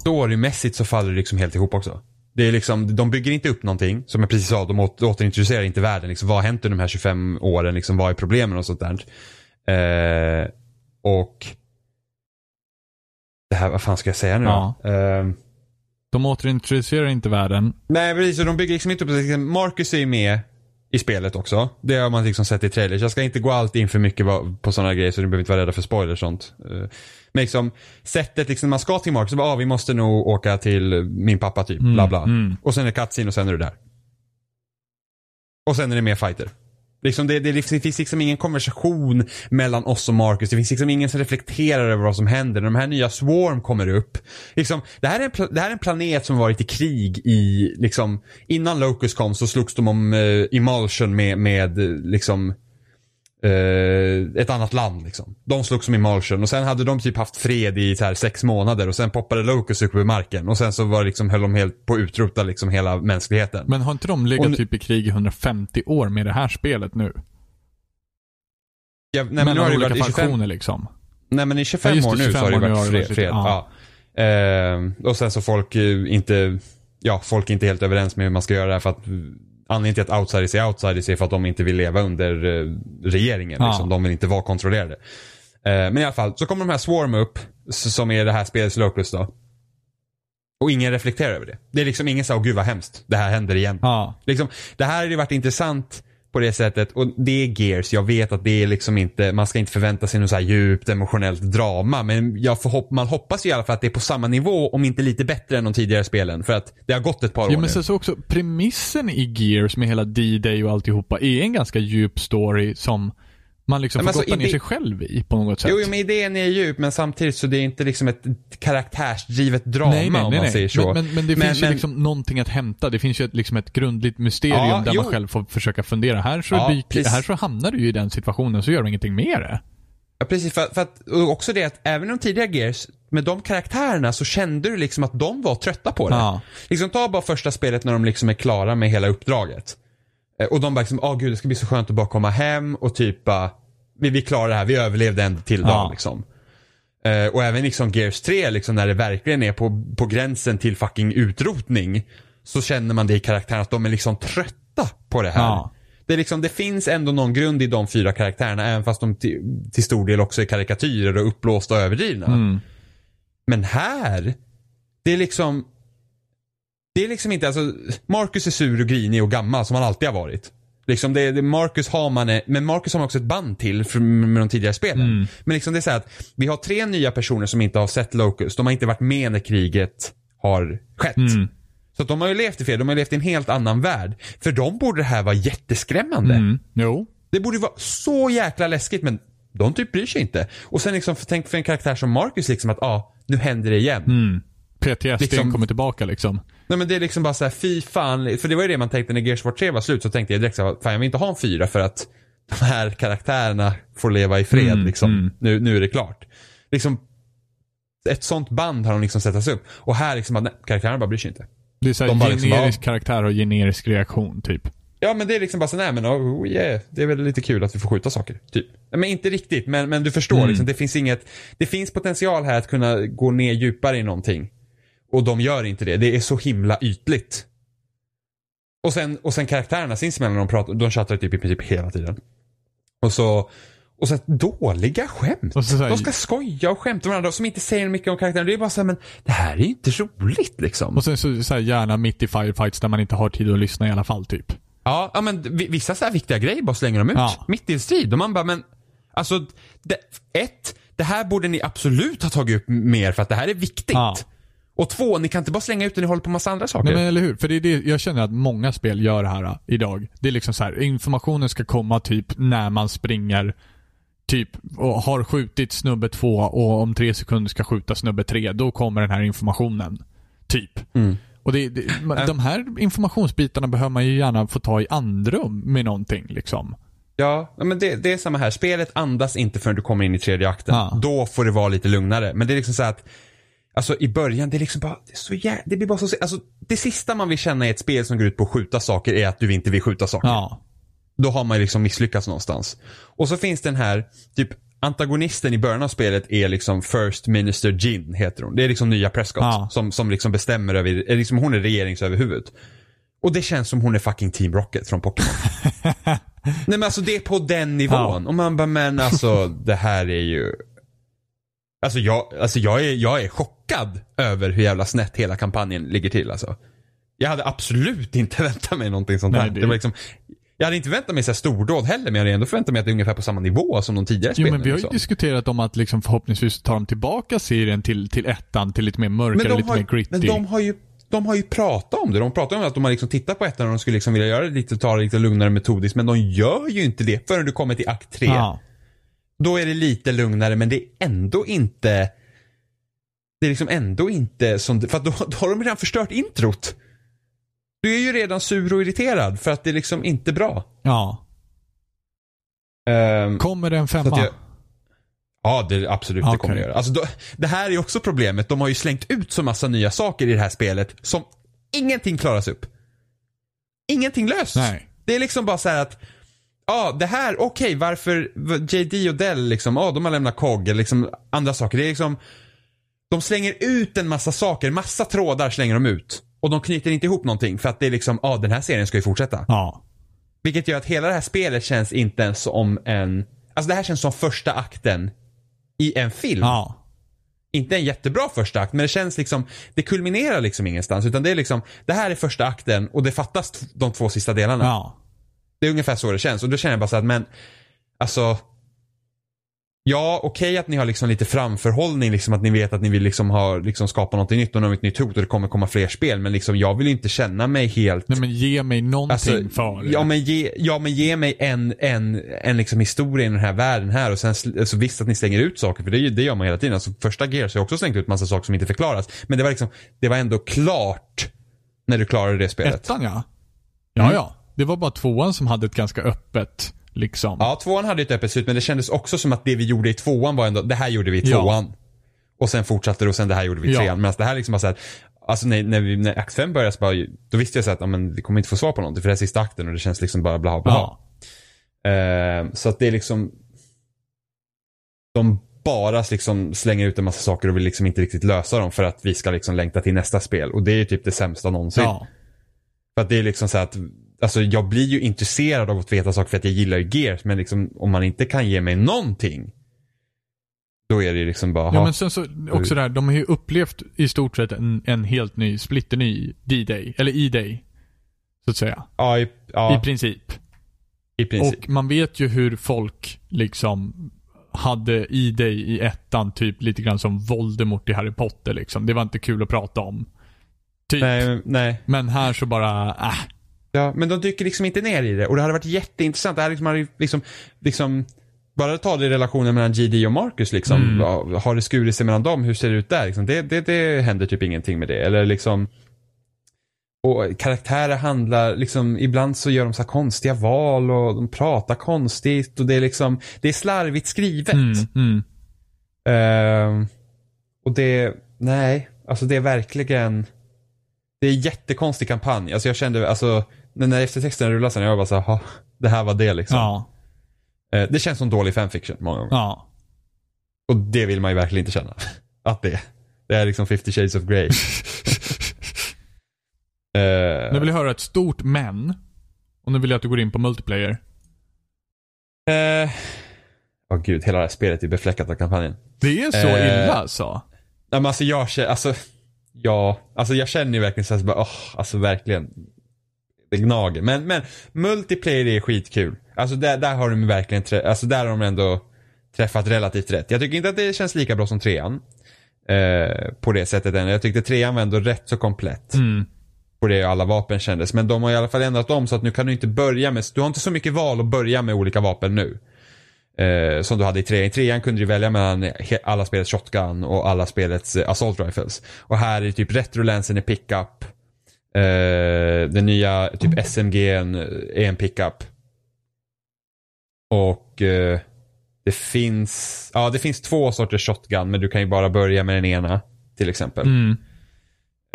storymässigt så faller det liksom helt ihop också. Det är liksom, de bygger inte upp någonting, som jag precis sa, de åter, återintroducerar inte världen. Liksom, vad har hänt under de här 25 åren? Liksom, vad är problemen och sånt där? Eh, och det här, vad fan ska jag säga nu Ja. då? Eh, De återintroducerar inte världen. nej precis, och de bygger liksom inte upp liksom, Marcus är ju med i spelet också. Det har man liksom sett i trailers. Jag ska inte gå allt in för mycket på sådana grejer så ni behöver inte vara rädda för spoilers och sånt. Eh, Men liksom sättet liksom man ska till Marcus, så bara, ah, vi måste nog åka till min pappa typ, bla bla. mm. Och sen är det cutscene och sen är du där. Och sen är det mer fighter. Liksom det, det, det finns liksom ingen konversation mellan oss och Marcus. Det finns liksom ingen som reflekterar över vad som händer. När de här nya Swarm kommer upp. Liksom, det, här är en, det här är en planet som varit i krig i, liksom, innan Locus kom så slogs de om eh, Emulsion med, med liksom eh, ett annat land liksom. De slogs som Emulsion och sen hade de typ haft fred i så här sex månader och sen poppade Locust upp ur marken och sen så var liksom, höll de helt på att utrota liksom hela mänskligheten. Men har inte de legat nu- typ i krig i 150 år med det här spelet nu? Ja, nej, men nu har det olika varit i 25, faktioner liksom. nej men i 25 Ja, just år nu så 25 har det varit fred. fred ja. ja. Ehm, och sen så folk eh, inte, ja folk är inte helt överens med hur man ska göra det här för att eh, Anledningen till att outsiders är outsiders är för att de inte vill leva under eh, regeringen. Ja. Liksom. De vill inte vara kontrollerade. Eh, men i alla fall, så kommer de här Swarm upp, som är det här spelets Locust då. Och ingen reflekterar över det. Det är liksom ingen säger, åh gud vad hemskt, det här händer igen. Ja. Liksom, det här har ju varit intressant på det sättet och det är Gears. Jag vet att det är liksom inte, man ska inte förvänta sig något så här djupt emotionellt drama. Men jag får hopp, man hoppas ju i alla fall att det är på samma nivå, om inte lite bättre än de tidigare spelen. För att det har gått ett par år Ja men nu. så också, premissen i Gears med hela D-Day och alltihopa är en ganska djup story som man liksom Men får alltså, gotta ner sig själv i på något sätt. Jo, jo, men idén är djup men samtidigt så det är inte liksom ett karaktärsdrivet drama om man säger så. Men, men, men det Men- finns ju men- liksom någonting att hämta. Det finns ju ett, liksom ett grundligt mysterium Ja, där jo. man själv får försöka fundera. Här så, Ja, precis. här så hamnar du ju i den situationen så gör du ingenting med det. Ja, precis. För, för att, och också det att även de tidigare Gears, med de karaktärerna så kände du liksom att de var trötta på det. Ja. Liksom ta bara första spelet när de liksom är klara med hela uppdraget. Eh, Och de bara liksom, åh gud det ska bli så skönt att bara komma hem och typ bara, vi, vi klarar det här, vi överlevde en till dag Ja. liksom. Eh, och även liksom Gears 3 liksom när det verkligen är på, på gränsen till fucking utrotning. Så känner man det i karaktären att de är liksom trötta på det här. Ja. Det, är liksom, det finns ändå någon grund i de fyra karaktärerna även fast de till, till stor del också är karikatyrer och uppblåsta och överdrivna. Mm. Men här, det är liksom Det är liksom inte, alltså Marcus är sur och grinig och gammal som han alltid har varit. Liksom det, det Marcus har man, eh, men Marcus har man också ett band till med de tidigare spelen. Mm. Men liksom det är så här att vi har tre nya personer som inte har sett Locust. De har inte varit med när kriget har skett. Mm. Så de har ju levt i fred, de har levt i en helt annan värld. För dem borde det här vara jätteskrämmande. Mm. Jo. Det borde vara så jäkla läskigt men de typ bryr sig inte. Och sen liksom, för, tänk för en karaktär som Marcus liksom att, ja, ah, nu händer det igen. Mm. PTSD Liksom- kommer tillbaka liksom. Nej men det är liksom bara så här, fy fan. För det var ju det man tänkte när Gears War 3 var slut så tänkte jag direkt så här, fan jag vill inte ha en fyra för att de här karaktärerna får leva i fred Mm, liksom. mm. Nu, nu är det klart. Liksom, ett sånt band har de liksom sättas upp. Och här liksom, nej, karaktärerna bara bryr sig inte. Det är så De här bara liksom generisk karaktär och generisk reaktion typ. Ja men det är liksom bara så, nej men oh yeah, det är väl lite kul att vi får skjuta saker. Typ. Men inte riktigt, men, men du förstår Mm. liksom, det finns inget, det finns potential här att kunna gå ner djupare i någonting. Och de gör inte det, det är så himla ytligt. Och sen, och sen karaktärerna sinsemellan, de, pratar, de chattar typ i princip hela tiden. Och så, och så dåliga skämt. Här- de ska skoja och skämta varandra som inte säger mycket om karaktären. Det är bara så här, men det här är ju inte roligt liksom. Och sen så, så här, gärna mitt i firefights där man inte har tid att lyssna i alla fall typ. Ja, ja men vi- vissa så här viktiga grejer bara slänger de ut. Ja. Mitt i en strid. Och man bara, men alltså, det, ett, det här borde ni absolut ha tagit upp mer för att det här är viktigt. Ja. Och två, ni kan inte bara slänga ut det, ni håller på med massa andra saker. Nej men eller hur? För det är det, jag känner att många spel gör det här äh, idag. Det är liksom så här, informationen ska komma typ när man springer typ och har skjutit snubbe två och om tre sekunder ska skjuta snubbe tre. Då kommer den här informationen. Typ. Mm. Och det, det, man- de här informationsbitarna behöver man ju gärna få ta i andrum med någonting liksom. Ja, men det, det är samma här. Spelet andas inte förrän du kommer in i tredje akten. Ja. Då får det vara lite lugnare. Men det är liksom så här att Alltså i början, det är liksom bara, det är så jä... det blir bara så, alltså det sista man vill känna i ett spel som går ut på att skjuta saker är att du inte vill skjuta saker. Ja. Då har man liksom misslyckats någonstans. Och så finns den här, typ antagonisten i början av spelet är liksom First Minister Jin, heter hon. Det är liksom nya Prescott Ja. som, som liksom bestämmer över, liksom hon är regeringsöverhuvud. Och det känns som hon är fucking Team Rocket från Pokémon. (laughs) Nej men alltså det är på den nivån. Och man bara, men alltså det här är ju Alltså jag, alltså jag är, jag är chockad över hur jävla snett hela kampanjen ligger till alltså. Jag hade absolut inte (laughs) väntat mig någonting sånt här. det- Det var liksom, jag hade inte väntat mig så här stordåd heller, men jag hade ändå förväntat mig att det är ungefär på samma nivå som de tidigare Jo spelen. men vi har ju liksom. diskuterat om att liksom förhoppningsvis ta dem tillbaka serien till, till ettan, till lite mer mörkare, de, lite har, mer gritty. men de har ju de har ju pratat om det. De pratar om att de har liksom tittat på ettan och de skulle liksom vilja göra det lite, ta det lite lugnare metodiskt. Men de gör ju inte det förrän du kommer till akt tre. Ja. Då är det lite lugnare men det är ändå inte Det är liksom ändå inte som det, för då, då har de redan förstört introt. Du är ju redan sur och irriterad för att det är liksom inte bra. ja. Ehm, Kommer det en femma? jag, ja, det, absolut det Okej. kommer det göra. Alltså, då, det här är också problemet. De har ju slängt ut så massa nya saker i det här spelet som ingenting klaras upp. Ingenting lösts. Nej. Det är liksom bara så här att Ja, det här, okej, varför JD och Dell liksom, ja, de har lämnat KOG eller liksom andra saker. Det är liksom, de slänger ut en massa saker, massa trådar slänger de ut. Och de knyter inte ihop någonting för att det är liksom, ja, den här serien ska ju fortsätta. Ja. Vilket gör att hela det här spelet känns inte ens som en, alltså det här känns som första akten i en film. Ja. Inte en jättebra första akt, men det känns liksom, det kulminerar liksom ingenstans. Utan det är liksom, det här är första akten och det fattas de två sista delarna. Ja. Det är ungefär så det känns. Och då känner jag bara så att, men, alltså. Ja, okej att ni har liksom lite framförhållning, liksom att ni vet att ni vill liksom ha, liksom skapa något nytt och något nytt hot och det kommer komma fler spel. Men liksom jag vill inte känna mig helt Nej men ge mig någonting Alltså, för ja, men ge, ja men ge mig en, en, en liksom historia i den här världen här och sen sl- alltså, visst att ni slänger ut saker för det, det gör man hela tiden. Alltså, första Gears har jag också slängt ut massa saker som inte förklaras. Men det var liksom, det var ändå klart när du klarade det spelet. Ettan ja. Ja, ja. Det var bara tvåan som hade ett ganska öppet, liksom. Ja, tvåan hade ett öppet slut men det kändes också som att det vi gjorde i tvåan var ändå, det här gjorde vi i Ja. tvåan. Och sen fortsatte det och sen det här gjorde vi i Ja. trean. Medan det här liksom bara såhär, alltså när, när, vi, när akt 5 började så bara, då visste jag så att, ja, men vi kommer inte få svar på någonting för det är sista akten och det känns liksom bara bla bla. Ja. Eh, så att det är liksom De bara liksom slänger ut en massa saker och vill liksom inte riktigt lösa dem för att vi ska liksom längta till nästa spel. Och det är ju typ det sämsta någonsin. Ja. För att det är liksom så att Alltså jag blir ju intresserad av att veta saker för att jag gillar ju Gears men liksom om man inte kan ge mig någonting Då är det liksom bara, Ja ja, men sen så, också där, de har ju upplevt i stort sett en, en helt ny, splitterny D-Day, eller E-Day. Så att säga. ja, i, ja, I princip. i princip. Och man vet ju hur folk liksom hade E-Day i ettan, typ lite grann som Voldemort i Harry Potter liksom. Det var inte kul att prata om. Typ. nej, nej. Men här så bara, äh. Ja, men de dyker liksom inte ner i det och det hade varit jätteintressant. Det här liksom, hade liksom, liksom bara ta det i relationen mellan GD och Marcus liksom. Mm. Har det skurit sig mellan dem? Hur ser det ut där? Liksom? Det, det, det händer typ ingenting med det. Eller liksom och karaktärer handlar, liksom, ibland så gör de så konstiga val och de pratar konstigt och det är liksom, det är slarvigt skrivet. Mm, mm. Ehm, och det, nej, alltså det är verkligen, det är en jättekonstig kampanj. Alltså jag kände, alltså, när när eftertexten rullade sen, jag bara så här, "Ha, det här var det liksom. Ja. Eh, det känns som dålig fanfiction många gånger. Ja. Och det vill man ju verkligen inte känna. (laughs) Att det, det är liksom 50 shades of Grey. (laughs) Eh, Nu vill jag höra ett stort men. Och nu vill jag att du går in på multiplayer. eh, Åh gud, hela det här spelet är befläckat av kampanjen. Det är så Eh, illa alltså? Nej men alltså jag känner, alltså, ja, alltså jag känner ju verkligen såhär, så bara, åh, alltså verkligen. Det gnager. Men, men multiplayer är skitkul. Alltså där, där har de verkligen, alltså där har de ändå träffat relativt rätt. Jag tycker inte att det känns lika bra som trean. Eh, på det sättet än. Jag tyckte trean var ändå rätt så komplett. Mm. På det alla vapen kändes. Men de har i alla fall ändrat om så att nu kan du inte börja med, du har inte så mycket val att börja med olika vapen nu. Eh, som du hade i trean. I trean kunde du välja mellan alla spelets shotgun och alla spelets eh, assault rifles. Och här är typ retrolansen är pickup. Eh, den nya typ SMG är en pickup. Och eh, det finns, ja det finns två sorters shotgun men du kan ju bara börja med den ena. Till exempel. Mm.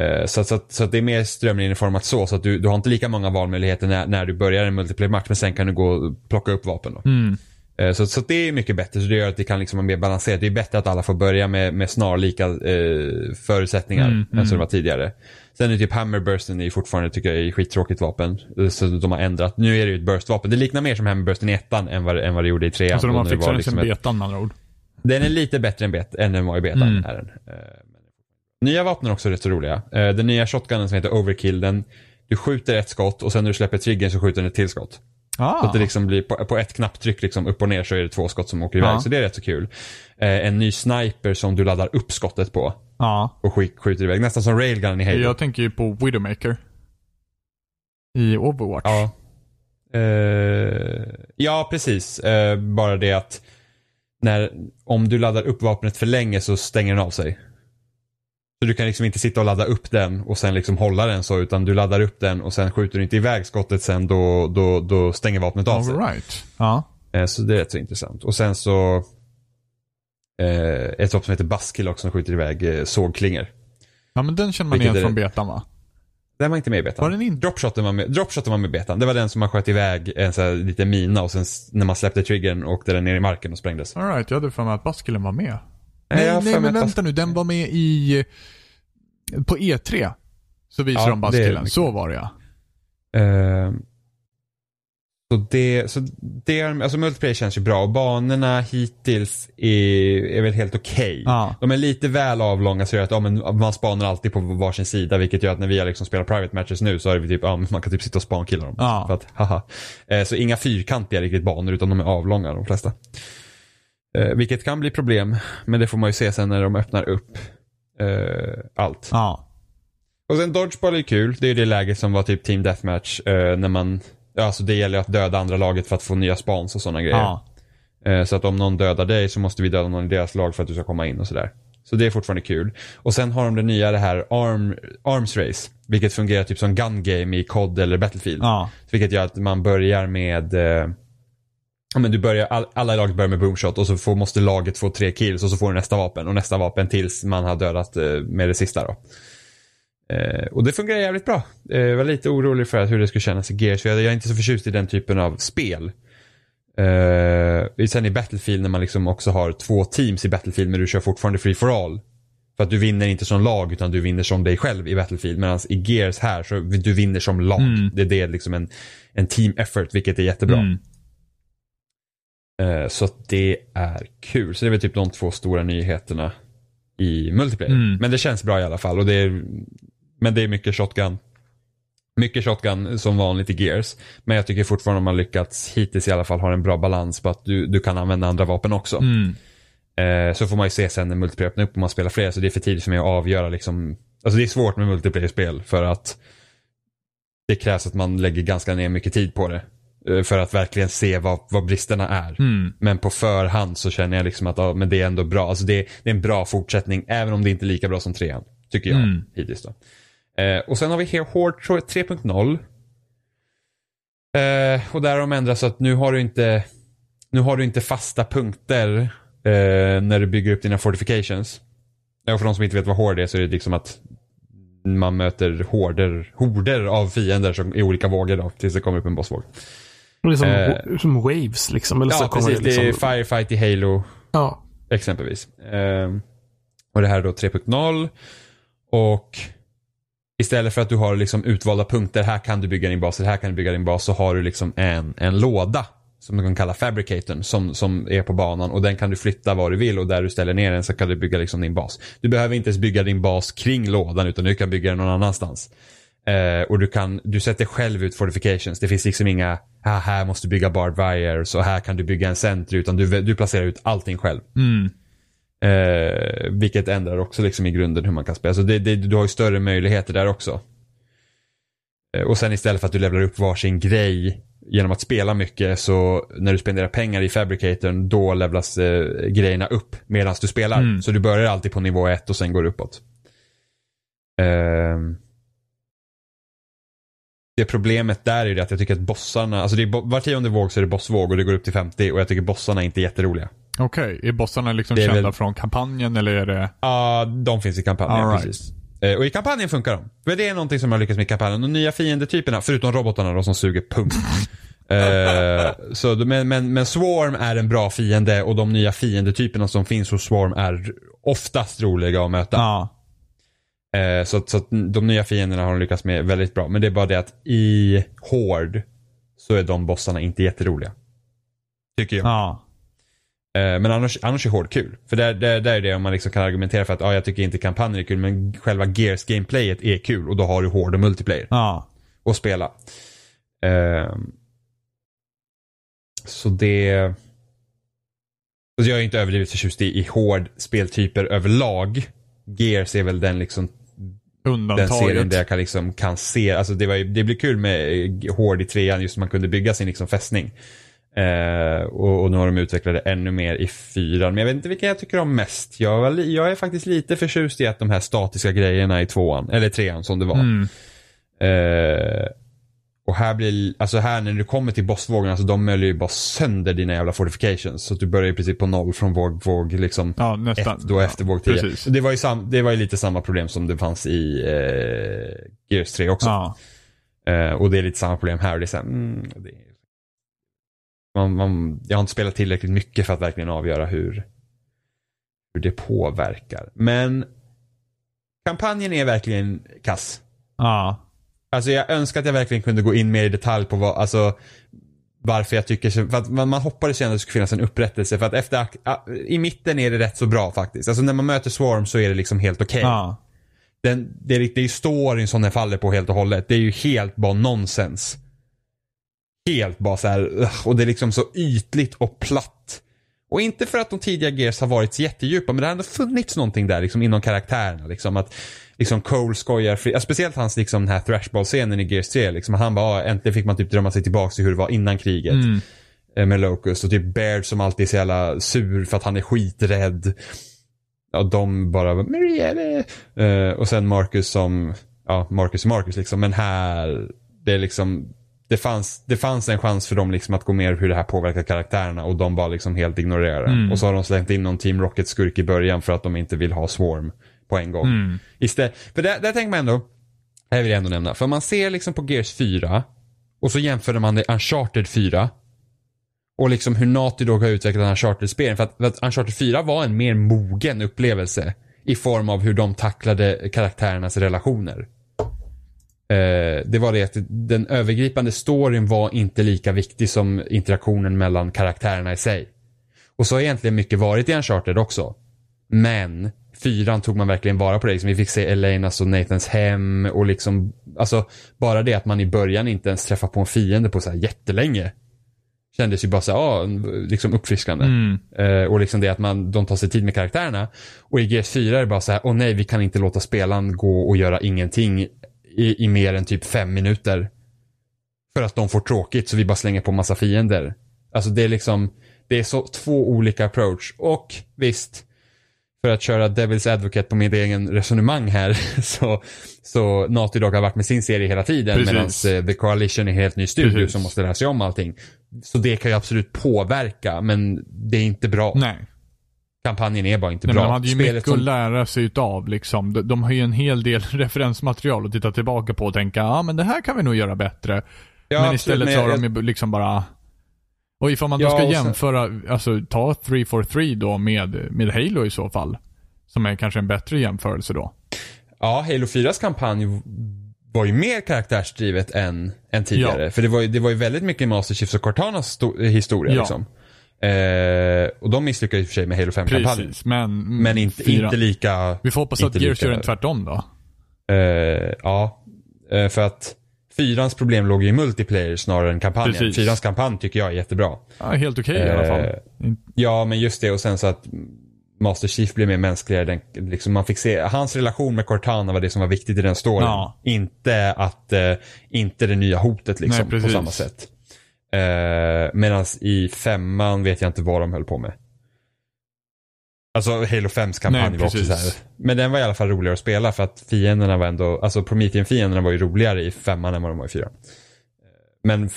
Eh, Så, så, så det är mer strömlinjeformat så, så att du, du har inte lika många valmöjligheter när, när du börjar en multiplayer-match, men sen kan du gå och plocka upp vapen då. Mm. Eh, Så, så det är mycket bättre, så det gör att det kan liksom vara mer balanserat. Det är bättre att alla får börja med, med snarlika eh, förutsättningar Mm, än som det var tidigare. Sen är typ Hammerbursten är fortfarande, tycker jag, är skittråkigt vapen. Eh, Så de har ändrat. Nu är det ju ett burstvapen. Det liknar mer som Hammerbursten i ettan än vad, än vad det gjorde i trean. Alltså de har fixat den liksom sen betan med andra ord. den är lite bättre än, bet- än den var i betan. Mm. Är den. Eh, Nya vapen är också rätt så roliga. Den nya shotgunen som heter Overkill, den, du skjuter ett skott och sen när du släpper triggern så skjuter den ett till skott. Så Ah. att det liksom blir på, på ett knapptryck liksom upp och ner så är det två skott som åker iväg. Ja. Så det är rätt så kul. Eh, En ny sniper som du laddar upp skottet på Ja. och sk- skjuter iväg. Nästan som railgun i Halo. Jag tänker ju på Widowmaker. I Overwatch. Ja. Eh, ja, precis. Eh, bara det att när, om du laddar upp vapnet för länge så stänger den av sig. Så du kan liksom inte sitta och ladda upp den och sen liksom hålla den så, utan du laddar upp den och sen skjuter du inte iväg skottet sen, då, då, då stänger vapnet av sig. All right. Ja. Eh, så det är rätt så intressant. Och sen så eh, ett vapen som heter Buskill också som skjuter iväg eh, sågklingor. Ja men den känner man Vilket igen från betan va? Den var inte med i betan. Var den? Dropshoten var med, dropshoten var med i betan. Det var den som man sköt iväg en sån här liten mina och sen när man släppte triggern åkte den ner i marken och sprängdes. All right, jag hade för mig att Baskillen var med. Nej, Nej, men vänta nu. Den var med i... På E3. Så visar Ja, de det mycket. Så var det ja. Eh, så det, så det är, alltså multiplayer känns ju bra och banorna hittills är, är väl helt okej. Ja. De är lite väl avlånga så att ja, men man spanar alltid på varsin sida vilket gör att när vi har liksom spelat private matches nu så är vi typ, ja, man kan typ sitta och spankilla dem. Ja. För att, haha. Eh, så inga fyrkantiga riktigt banor utan de är avlånga de flesta. Eh, vilket kan bli problem, men det får man ju se sen när de öppnar upp eh, allt. Ja. Och sen Dodgeball är kul. Det är det läget som var typ Team Deathmatch. Eh, när man, alltså det gäller att döda andra laget för att få nya spans och sådana grejer. Ja. Eh, så att om någon dödar dig så måste vi döda någon i deras lag för att du ska komma in och sådär. Så det är fortfarande kul. Och sen har de det nya det här arm, Arms Race. Vilket fungerar typ som gun game i COD eller Battlefield. Ja. Vilket gör att man börjar med eh, men du börjar, all, alla i laget börjar med boomshot och så får, måste laget få tre kills och så får du nästa vapen och nästa vapen tills man har dödat eh, med det sista då. Eh, och det fungerar jävligt bra. Eh, jag var lite orolig för att hur det skulle kännas i Gears. Jag, jag är inte så förtjust i den typen av spel. Eh, sen i Battlefield när man liksom också har två teams i Battlefield men du kör fortfarande free for all. För att du vinner inte som lag utan du vinner som dig själv i Battlefield. Medan i Gears här så du vinner som lag. Mm. Det, det är liksom en, en team effort vilket är jättebra. Mm. Eh, Så det är kul. Så det är väl typ de två stora nyheterna i multiplayer. Mm. Men det känns bra i alla fall. Och det är, men det är mycket shotgun. Mycket shotgun som vanligt i Gears. Men jag tycker fortfarande de har lyckats hittills i alla fall ha en bra balans på att du, du kan använda andra vapen också. Mm. Eh, så får man ju se sen när multiplayer öppnar upp om man spelar fler. Så det är för tidigt för mig att avgöra liksom. Alltså det är svårt med multiplayer-spel för att det krävs att man lägger ganska ner mycket tid på det. Eh, För att verkligen se vad, vad bristerna är. Mm. Men på förhand så känner jag liksom att ja, men det är ändå bra. Alltså det, det är en bra fortsättning även om det inte är lika bra som trean. Tycker jag Mm. hittills då. Eh, och sen har vi Here Hård 3.0. Eh, och där har de ändrat så att nu har du inte, nu har du inte fasta punkter eh, när du bygger upp dina fortifications. Ja, för de som inte vet vad hård är så är det liksom att man möter horder, horder av fiender som i olika vågor då, tills det kommer upp en bossvåg. Det är som, Eh. som waves liksom. Eller så Ja, kommer precis. det Det är liksom, Firefight i Halo ja. exempelvis. Ehm, och det här är då 3.0. Och istället för att du har liksom utvalda punkter, här kan du bygga din bas, här kan du bygga din bas, så har du liksom en, en låda som man kan kalla fabricatorn som, som är på banan och den kan du flytta var du vill och där du ställer ner den så kan du bygga liksom din bas. Du behöver inte ens bygga din bas kring lådan utan du kan bygga den någon annanstans. Eh, och du kan, du sätter själv ut fortifications. Det finns liksom inga, ah, här måste du bygga barbed wire, så här kan du bygga en center, utan du, du placerar ut allting själv. Mm. Eh, vilket ändrar också liksom i grunden hur man kan spela. Så det, det, du har ju större möjligheter där också. Eh, och sen istället för att du levlar upp varsin grej genom att spela mycket så när du spenderar pengar i Fabricatorn då levlas eh, grejerna upp medan du spelar. Mm. Så du börjar alltid på nivå 1 och sen går uppåt. Ehm. Det problemet där är det att jag tycker att bossarna, alltså det är var tionde våg så är det bossvåg och det går upp till 50 och jag tycker bossarna är inte jätteroliga. Okej, är bossarna liksom är kända väl- från kampanjen eller är det... Ja, de finns i kampanjen. Right. Precis. Eh, Och i kampanjen funkar de. För det är någonting som har lyckats med i kampanjen. De nya fiendetyperna, förutom robotarna då som suger pung. (laughs) Eh, så, men, men, men Swarm är en bra fiende och de nya fiendetyperna som finns hos Swarm är oftast roliga att möta. Ja. Eh, så, så de nya fienderna har de lyckats med väldigt bra. Men det är bara det att i Horde så är de bossarna inte jätteroliga. Tycker jag. Ja. Eh, Men annars, annars är hård kul. För där, där, där är det om man liksom kan argumentera för att ah, jag tycker inte kampanjen är kul men själva Gears gameplayet är kul och då har du hård och multiplayer Ja. att spela. Ehm, så det... Alltså jag är inte överdrivet förtjust i, i hård speltyper överlag. Gears är väl den liksom den serien Undantaget. där jag kan, liksom, kan se, alltså det, var, det blir kul med eh, Hård i trean just man kunde bygga sin liksom, fästning. Eh, och, och nu har de utvecklat det ännu mer i fyran. Men jag vet inte vilka jag tycker om mest. Jag, jag är faktiskt lite förtjust i att de här statiska grejerna i tvåan, eller trean som det var. Mm. Eh, och här blir, alltså här när du kommer till bossvågen, alltså de möljer ju bara sönder dina jävla fortifications. Så att du börjar i princip på noll från våg, våg liksom Ja, nästan. ett då efter våg 10. Precis. Det var, ju sam, det var ju lite samma problem som det fanns i eh, Gears 3 också. Ja. Eh, och det är lite samma problem här. Och det är så här, mm, det man, man, jag har inte spelat tillräckligt mycket för att verkligen avgöra hur, hur det påverkar. Men kampanjen är verkligen kass. Ja. Alltså jag önskar att jag verkligen kunde gå in mer i detalj på vad, alltså varför jag tycker så, för att man, hoppades ju ändå att det skulle finnas en upprättelse för att efter, i mitten är det rätt så bra faktiskt. Alltså när man möter Swarm så är det liksom helt okej. Ja. Den, det, är, det är ju storyn som den faller på helt och hållet. Det är ju helt bara nonsens. Helt bara så här, och det är liksom så ytligt och platt. Och inte för att de tidiga Gears har varit jättedjupa, men det har ändå funnits någonting där liksom inom karaktärerna. Liksom att liksom Cole skojar, fri, ja, speciellt hans liksom den här thrashball-scenen i Gears 3. Liksom, han bara, äntligen fick man typ drömma sig tillbaka till hur det var innan kriget. Mm. eh, Med Locust och typ Baird som alltid är så jävla sur för att han är skiträdd. Ja, de bara, Maria, eh, och sen Marcus som, ja, Marcus är Marcus liksom. Men här, det är liksom, det fanns, det fanns en chans för dem liksom att gå mer hur det här påverkar karaktärerna och de bara liksom helt ignorerar det. Mm. Och så har de slängt in någon Team Rocket-skurk i början för att de inte vill ha Swarm på en gång. Mm. Istället, för där, där tänker man ändå, här vill jag ändå nämna, för man ser liksom på Gears 4 och så jämför man det Uncharted 4 och liksom hur Naughty Dog har utvecklat Uncharted-spelen. För för att Uncharted 4 var en mer mogen upplevelse i form av hur de tacklade karaktärernas relationer. Eh, det var det att den övergripande storyn var inte lika viktig som interaktionen mellan karaktärerna i sig. Och så har egentligen mycket varit i Uncharted också. Men fyran tog man verkligen vara på det. Liksom, vi fick se Elenas och Nathans hem och liksom, alltså bara det att man i början inte ens träffar på en fiende på så här jättelänge. Kändes ju bara så här, ja, liksom uppfriskande. Mm. Eh, och liksom det att man, de tar sig tid med karaktärerna. Och i GS4 är det bara så här, åh nej, vi kan inte låta spelaren gå och göra ingenting i, i mer än typ fem minuter. För att de får tråkigt så vi bara slänger på massa fiender. Alltså det är liksom, det är så två olika approach. Och visst, för att köra Devil's Advocate på min egen resonemang här (laughs) så, så Naughty Dog har varit med sin serie hela tiden medan The Coalition är en helt ny studio Precis. som måste lära sig om allting. Så det kan ju absolut påverka men det är inte bra. Nej. Kampanjen är bara inte Nej, bra. de hade ju Spelet mycket som- att lära sig utav liksom. De, de har ju en hel del (laughs) referensmaterial att titta tillbaka på och tänka, ja men det här kan vi nog göra bättre. Ja, men absolut, istället men så har jag- de ju liksom bara och ifall man då Ja, ska och sen- jämföra, alltså ta 343 då med, med Halo i så fall. Som är kanske en bättre jämförelse då. Ja, Halo 4s kampanj var ju mer karaktärsdrivet än, än tidigare. Ja. För det var, ju, det var ju väldigt mycket Master Chiefs och Cortanas sto- historia Ja. liksom. Eh, och de misslyckades i och för sig med Halo 5-kampanjen. Precis, men... Men inte, fyra. inte lika... Vi får hoppas att Gears lika- gör en tvärtom då. Eh, ja, eh, för att fyrans problem låg ju i multiplayer snarare än kampanjen. Precis. Fyrans kampanj tycker jag är jättebra. Ja, helt okej i alla fall. Eh, Ja, men just det och sen så att Master Chief blev mer mänskligare. Den, liksom man fick se, hans relation med Cortana var det som var viktigt i den storyn. Ja. Inte att, eh, inte det nya hotet liksom Nej, på samma sätt. Eh, Medan i femman vet jag inte vad de höll på med. Alltså Halo 5s kampanj Nej, var också precis. så här. Men den var i alla fall roligare att spela för att fienderna var ändå, alltså Promethean-fienderna var ju roligare i femman än vad de var i fyran. Men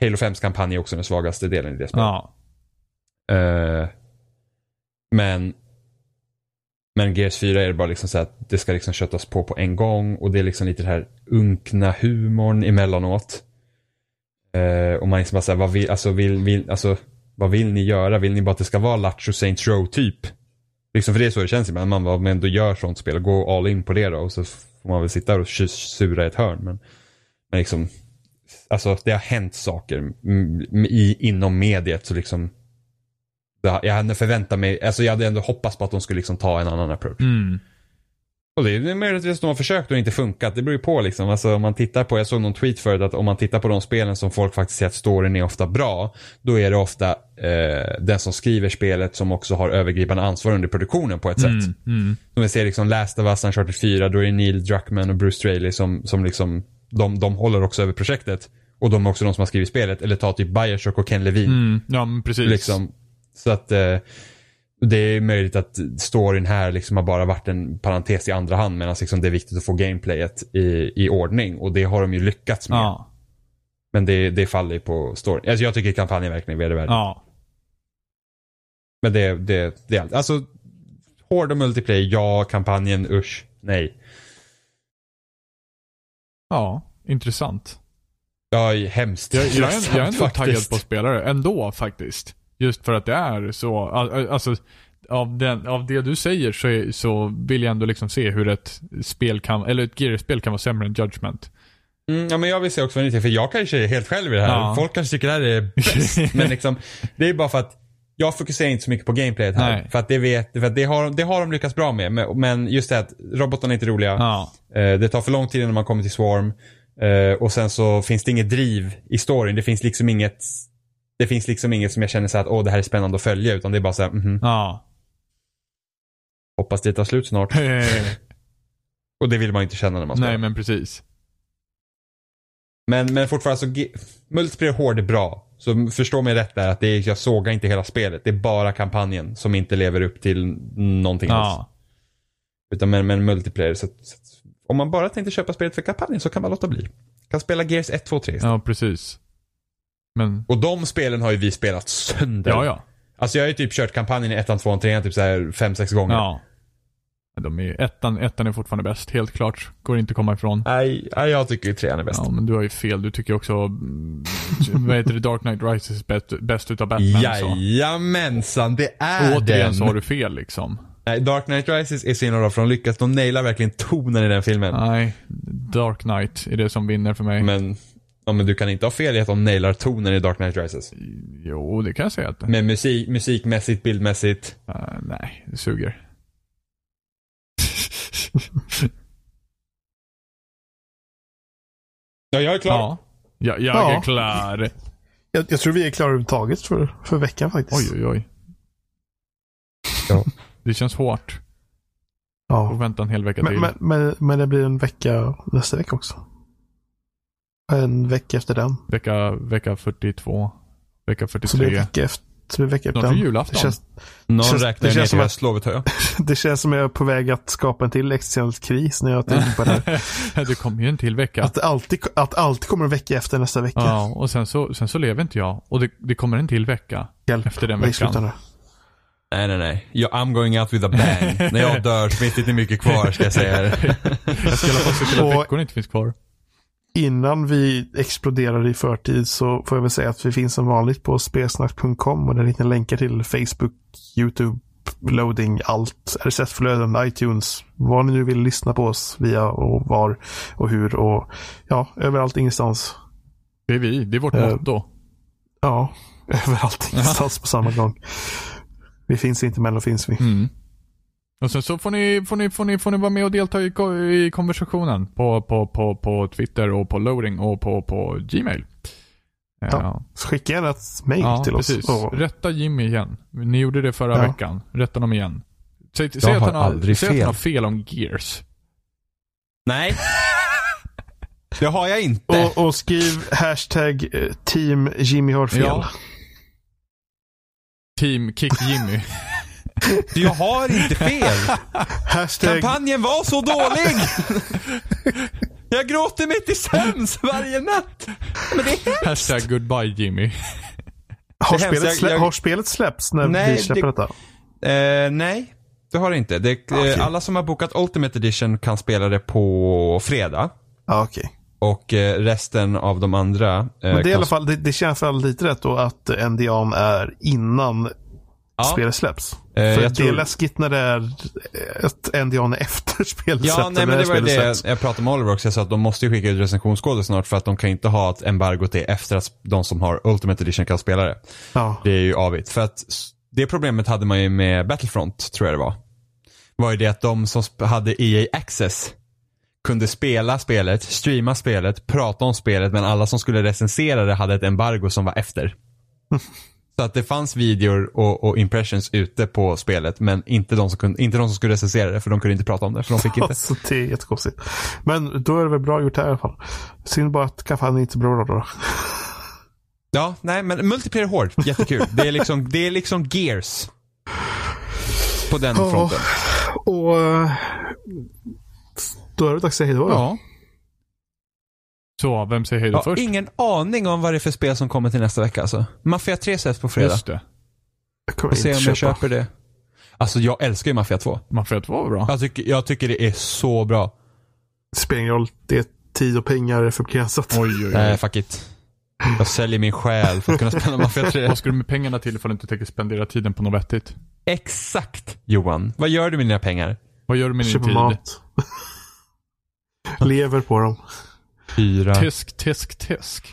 Halo 5s kampanj är också den svagaste delen i det spelet. Ja. Eh, men men Gears 4 är det bara liksom så att det ska liksom köttas på på en gång och det är liksom lite det här unkna humorn emellanåt. Eh, och man liksom bara såhär, vad vill, alltså, vill, vill, alltså, vad vill ni göra? Vill ni bara att det ska vara Lattjo Saints Row typ? Liksom för det är så det känns ibland. Man bara, men ändå gör sånt spel, gå all in på det då och så får man väl sitta och sura i ett hörn. Men, men liksom, alltså det har hänt saker i, inom mediet så liksom jag hade förväntat mig, alltså jag hade ändå hoppats på att de skulle liksom ta en annan approach. Mm. Och det är möjligtvis att de har försökt och inte funkat. Det beror ju på liksom. Alltså om man tittar på, jag såg någon tweet förut att om man tittar på de spelen som folk faktiskt säger att storyn är ofta bra. Då är det ofta eh, den som skriver spelet som också har övergripande ansvar under produktionen på ett sätt. Mm. Mm. Som vi ser liksom Last of Us, Uncharted 4, då är det Neil Druckmann och Bruce Straley som, som liksom, de, de håller också över projektet. Och de är också de som har skrivit spelet. Eller ta typ Bioshock och Ken Levine. Mm. Ja, precis. Liksom, så att eh, det är möjligt att storyn här liksom har bara varit en parentes i andra hand medan liksom det är viktigt att få gameplayet i, i ordning och det har de ju lyckats med. Ja. Men det, det faller ju på storyn. Alltså jag tycker kampanjen verkligen är vedervärdig. Ja. Men det, det, det är allt. Alltså hård och multiplayer, ja. Kampanjen, usch, nej. Ja. Intressant. Ja, hemskt. Jag, jag, är, jag är ändå taggad på spelare ändå faktiskt. Just för att det är så, al- alltså av, den, av det du säger så, är, så vill jag ändå liksom se hur ett spel kan, eller ett Gears-spel kan vara sämre än Judgment. Mm, ja, men jag vill se också vad ni tycker, för jag kanske är helt själv i det här. Ja. Folk kanske tycker det här är bäst. (laughs) men liksom, det är bara för att jag fokuserar inte så mycket på gameplayet här. Nej. För att det vet, för att det har, det har de lyckats bra med. Men- Men just det att robotarna är inte roliga. Ja. Eh, Det tar för lång tid innan man kommer till Swarm. Eh, Och sen så finns det inget driv i storyn. Det finns liksom inget det finns liksom inget som jag känner så här att åh det här är spännande att följa utan det är bara så här, mhm, Ja. hoppas det tar slut snart. (laughs) Och det vill man inte känna när man spelar. Nej men precis. Men, men fortfarande så, multiplayer hård är bra. Så förstå mig rätt där att det är, jag sågar inte hela spelet. Det är bara kampanjen som inte lever upp till någonting alls. Ja. Utan men, men multiplayer. Så, så, om man bara tänkte köpa spelet för kampanjen så kan man låta bli. Kan spela Gears 1, 2, 3 Ja, precis. Men, Och de spelen har ju vi spelat sönder. ja ja. Alltså jag har ju typ kört kampanjen i 1, 2, 3 typ så här 5-6 gånger. Ja. De är, ju- ettan, ettan är fortfarande bäst, helt klart. Går inte att komma ifrån. Nej, nej, jag tycker ju trean är bäst. Ja, men du har ju fel. Du tycker också, mm, vad heter det, Dark Knight Rises bäst, bäst utav Batman. Jajamensan, det är Återigen den. så har du fel liksom. Nej, Dark Knight Rises är så himla bra för de lyckas, de nailar verkligen tonen i den filmen. Nej, Dark Knight är det som vinner för mig. Men, ja, men du kan inte ha fel i att de nailar tonen i Dark Knight Rises. Jo, det kan jag säga att Med musik, musikmässigt, bildmässigt. Eh, Nej, det suger. Ja, jag är klar. Ja. ja jag Ja. är klar. Jag, jag tror vi är klara överhuvudtaget för, för veckan faktiskt. Oj, oj, oj. Ja. Det känns hårt. Ja. Och vänta en hel vecka Men, till. men, men, men det blir en vecka nästa vecka också. En vecka efter den. Vecka, vecka 42. Vecka Så det 43. en vecka efter, så det vecka efter Snart är julafton. Det känns, Någon Känns- räknar det ner känns till som att- hör jag. (laughs) det känns som jag är på väg att skapa en till existentiell kris när jag tänker på det här. (laughs) det kommer ju en till vecka. Att alltid, att alltid kommer en vecka efter nästa vecka. Ja, och sen så, sen så lever inte jag. Och det, det kommer en till vecka. Hjälp efter den veckan. Nej, nej, nej. Jag, I'm going out with a bang. När jag (laughs) dör så finns det inte mycket kvar, ska jag säga. Jag ska i alla fall se till att veckorna inte finns kvar. Innan vi exploderar i förtid så får jag väl säga att vi finns som vanligt på spelsnack.com och där hittar ni länkar till Facebook, YouTube, loading, allt, RSS-flöden, iTunes, vad ni nu vill lyssna på oss via och var och hur och ja, överallt ingenstans. Det är vi. Det är vårt Eh, motto. Ja, (laughs) överallt ingenstans på samma gång. Vi finns inte men då finns vi. Mm. Och sen så får ni, får ni, får ni, får ni vara med och delta i, i konversationen på, på, på, på Twitter och på loading och på, på Gmail. Ja. Så skicka gärna ett mejl Ja, till precis. oss. Och, Rätta Jimmy igen. Ni gjorde det förra Ja. veckan. Rätta honom igen. Säg, säg, att har han har, aldrig säg att han fel. har fel om Gears. Nej. (laughs) Det har jag inte. Och, och skriv hashtag eh, team Jimmy har fel. Ja. Team Kick Jimmy. (laughs) Jag har inte fel. (laughs) Hashtag, Kampanjen var så dålig. (laughs) Jag gråter mig till sömns varje natt. Men det är hemskt. Hashtag goodbye Jimmy. har, spelet slä, Jag- jag- har spelet släppts när Nej, vi släpper det- detta? Eh, nej, det har det inte. Det, Okej. eh, alla som har bokat Ultimate Edition kan spela det på fredag. Ja, okej. Och eh, resten av de andra eh, Men det, är i alla fall, det, det känns fall lite rätt då att NDAn är innan Ja. spelet släpps. Eh, För det är tror- läskigt (laughs) när det är ett är efter spelet Ja, nej men det var det släpps. jag pratade med Oliver också. Jag sa att de måste ju skicka ut recensionskoder snart för att de kan inte ha ett embargo till efter att de som har Ultimate Edition kan spela det. Ja. Det är ju avigt. För att det problemet hade man ju med Battlefront, tror jag det var. Var ju det att de som hade EA Access kunde spela spelet, streama spelet, prata om spelet men alla som skulle recensera det hade ett embargo som var efter. (laughs) Så att det fanns videor och, och impressions ute på spelet men inte de, som kunde, inte de som skulle recensera det för de kunde inte prata om det för de fick inte. (laughs) Alltså, det är jättekonstigt. Men då är det väl bra gjort här i alla fall. Synd bara att kampanjen inte bra då. (laughs) Ja, nej men multiplayer hård, jättekul. Det är liksom, det är liksom gears. På den fronten. Och eh, då är det dags att säga hej då. då. Ja. Så, vem säger hej då Jag har först? ingen aning om vad det är för spel som kommer till nästa vecka alltså. Mafia 3 släpps på fredag. Just det. Jag kommer se om jag köper det. Alltså jag älskar ju Mafia 2. Mafia 2 var bra. Jag tycker, jag tycker det är så bra. Det spelar ingen roll. Det är tid och pengar är för begränsat. Oj, oj, oj. Nej, fuck it. Jag säljer min själ för att kunna spela Mafia 3. (laughs) Vad ska du med pengarna till ifall du inte tänker spendera tiden på något vettigt? Exakt Johan. Vad gör du med dina pengar? Vad gör du med din Köper tid? mat. (laughs) Lever på dem. Fyra. Tysk, tysk, tysk.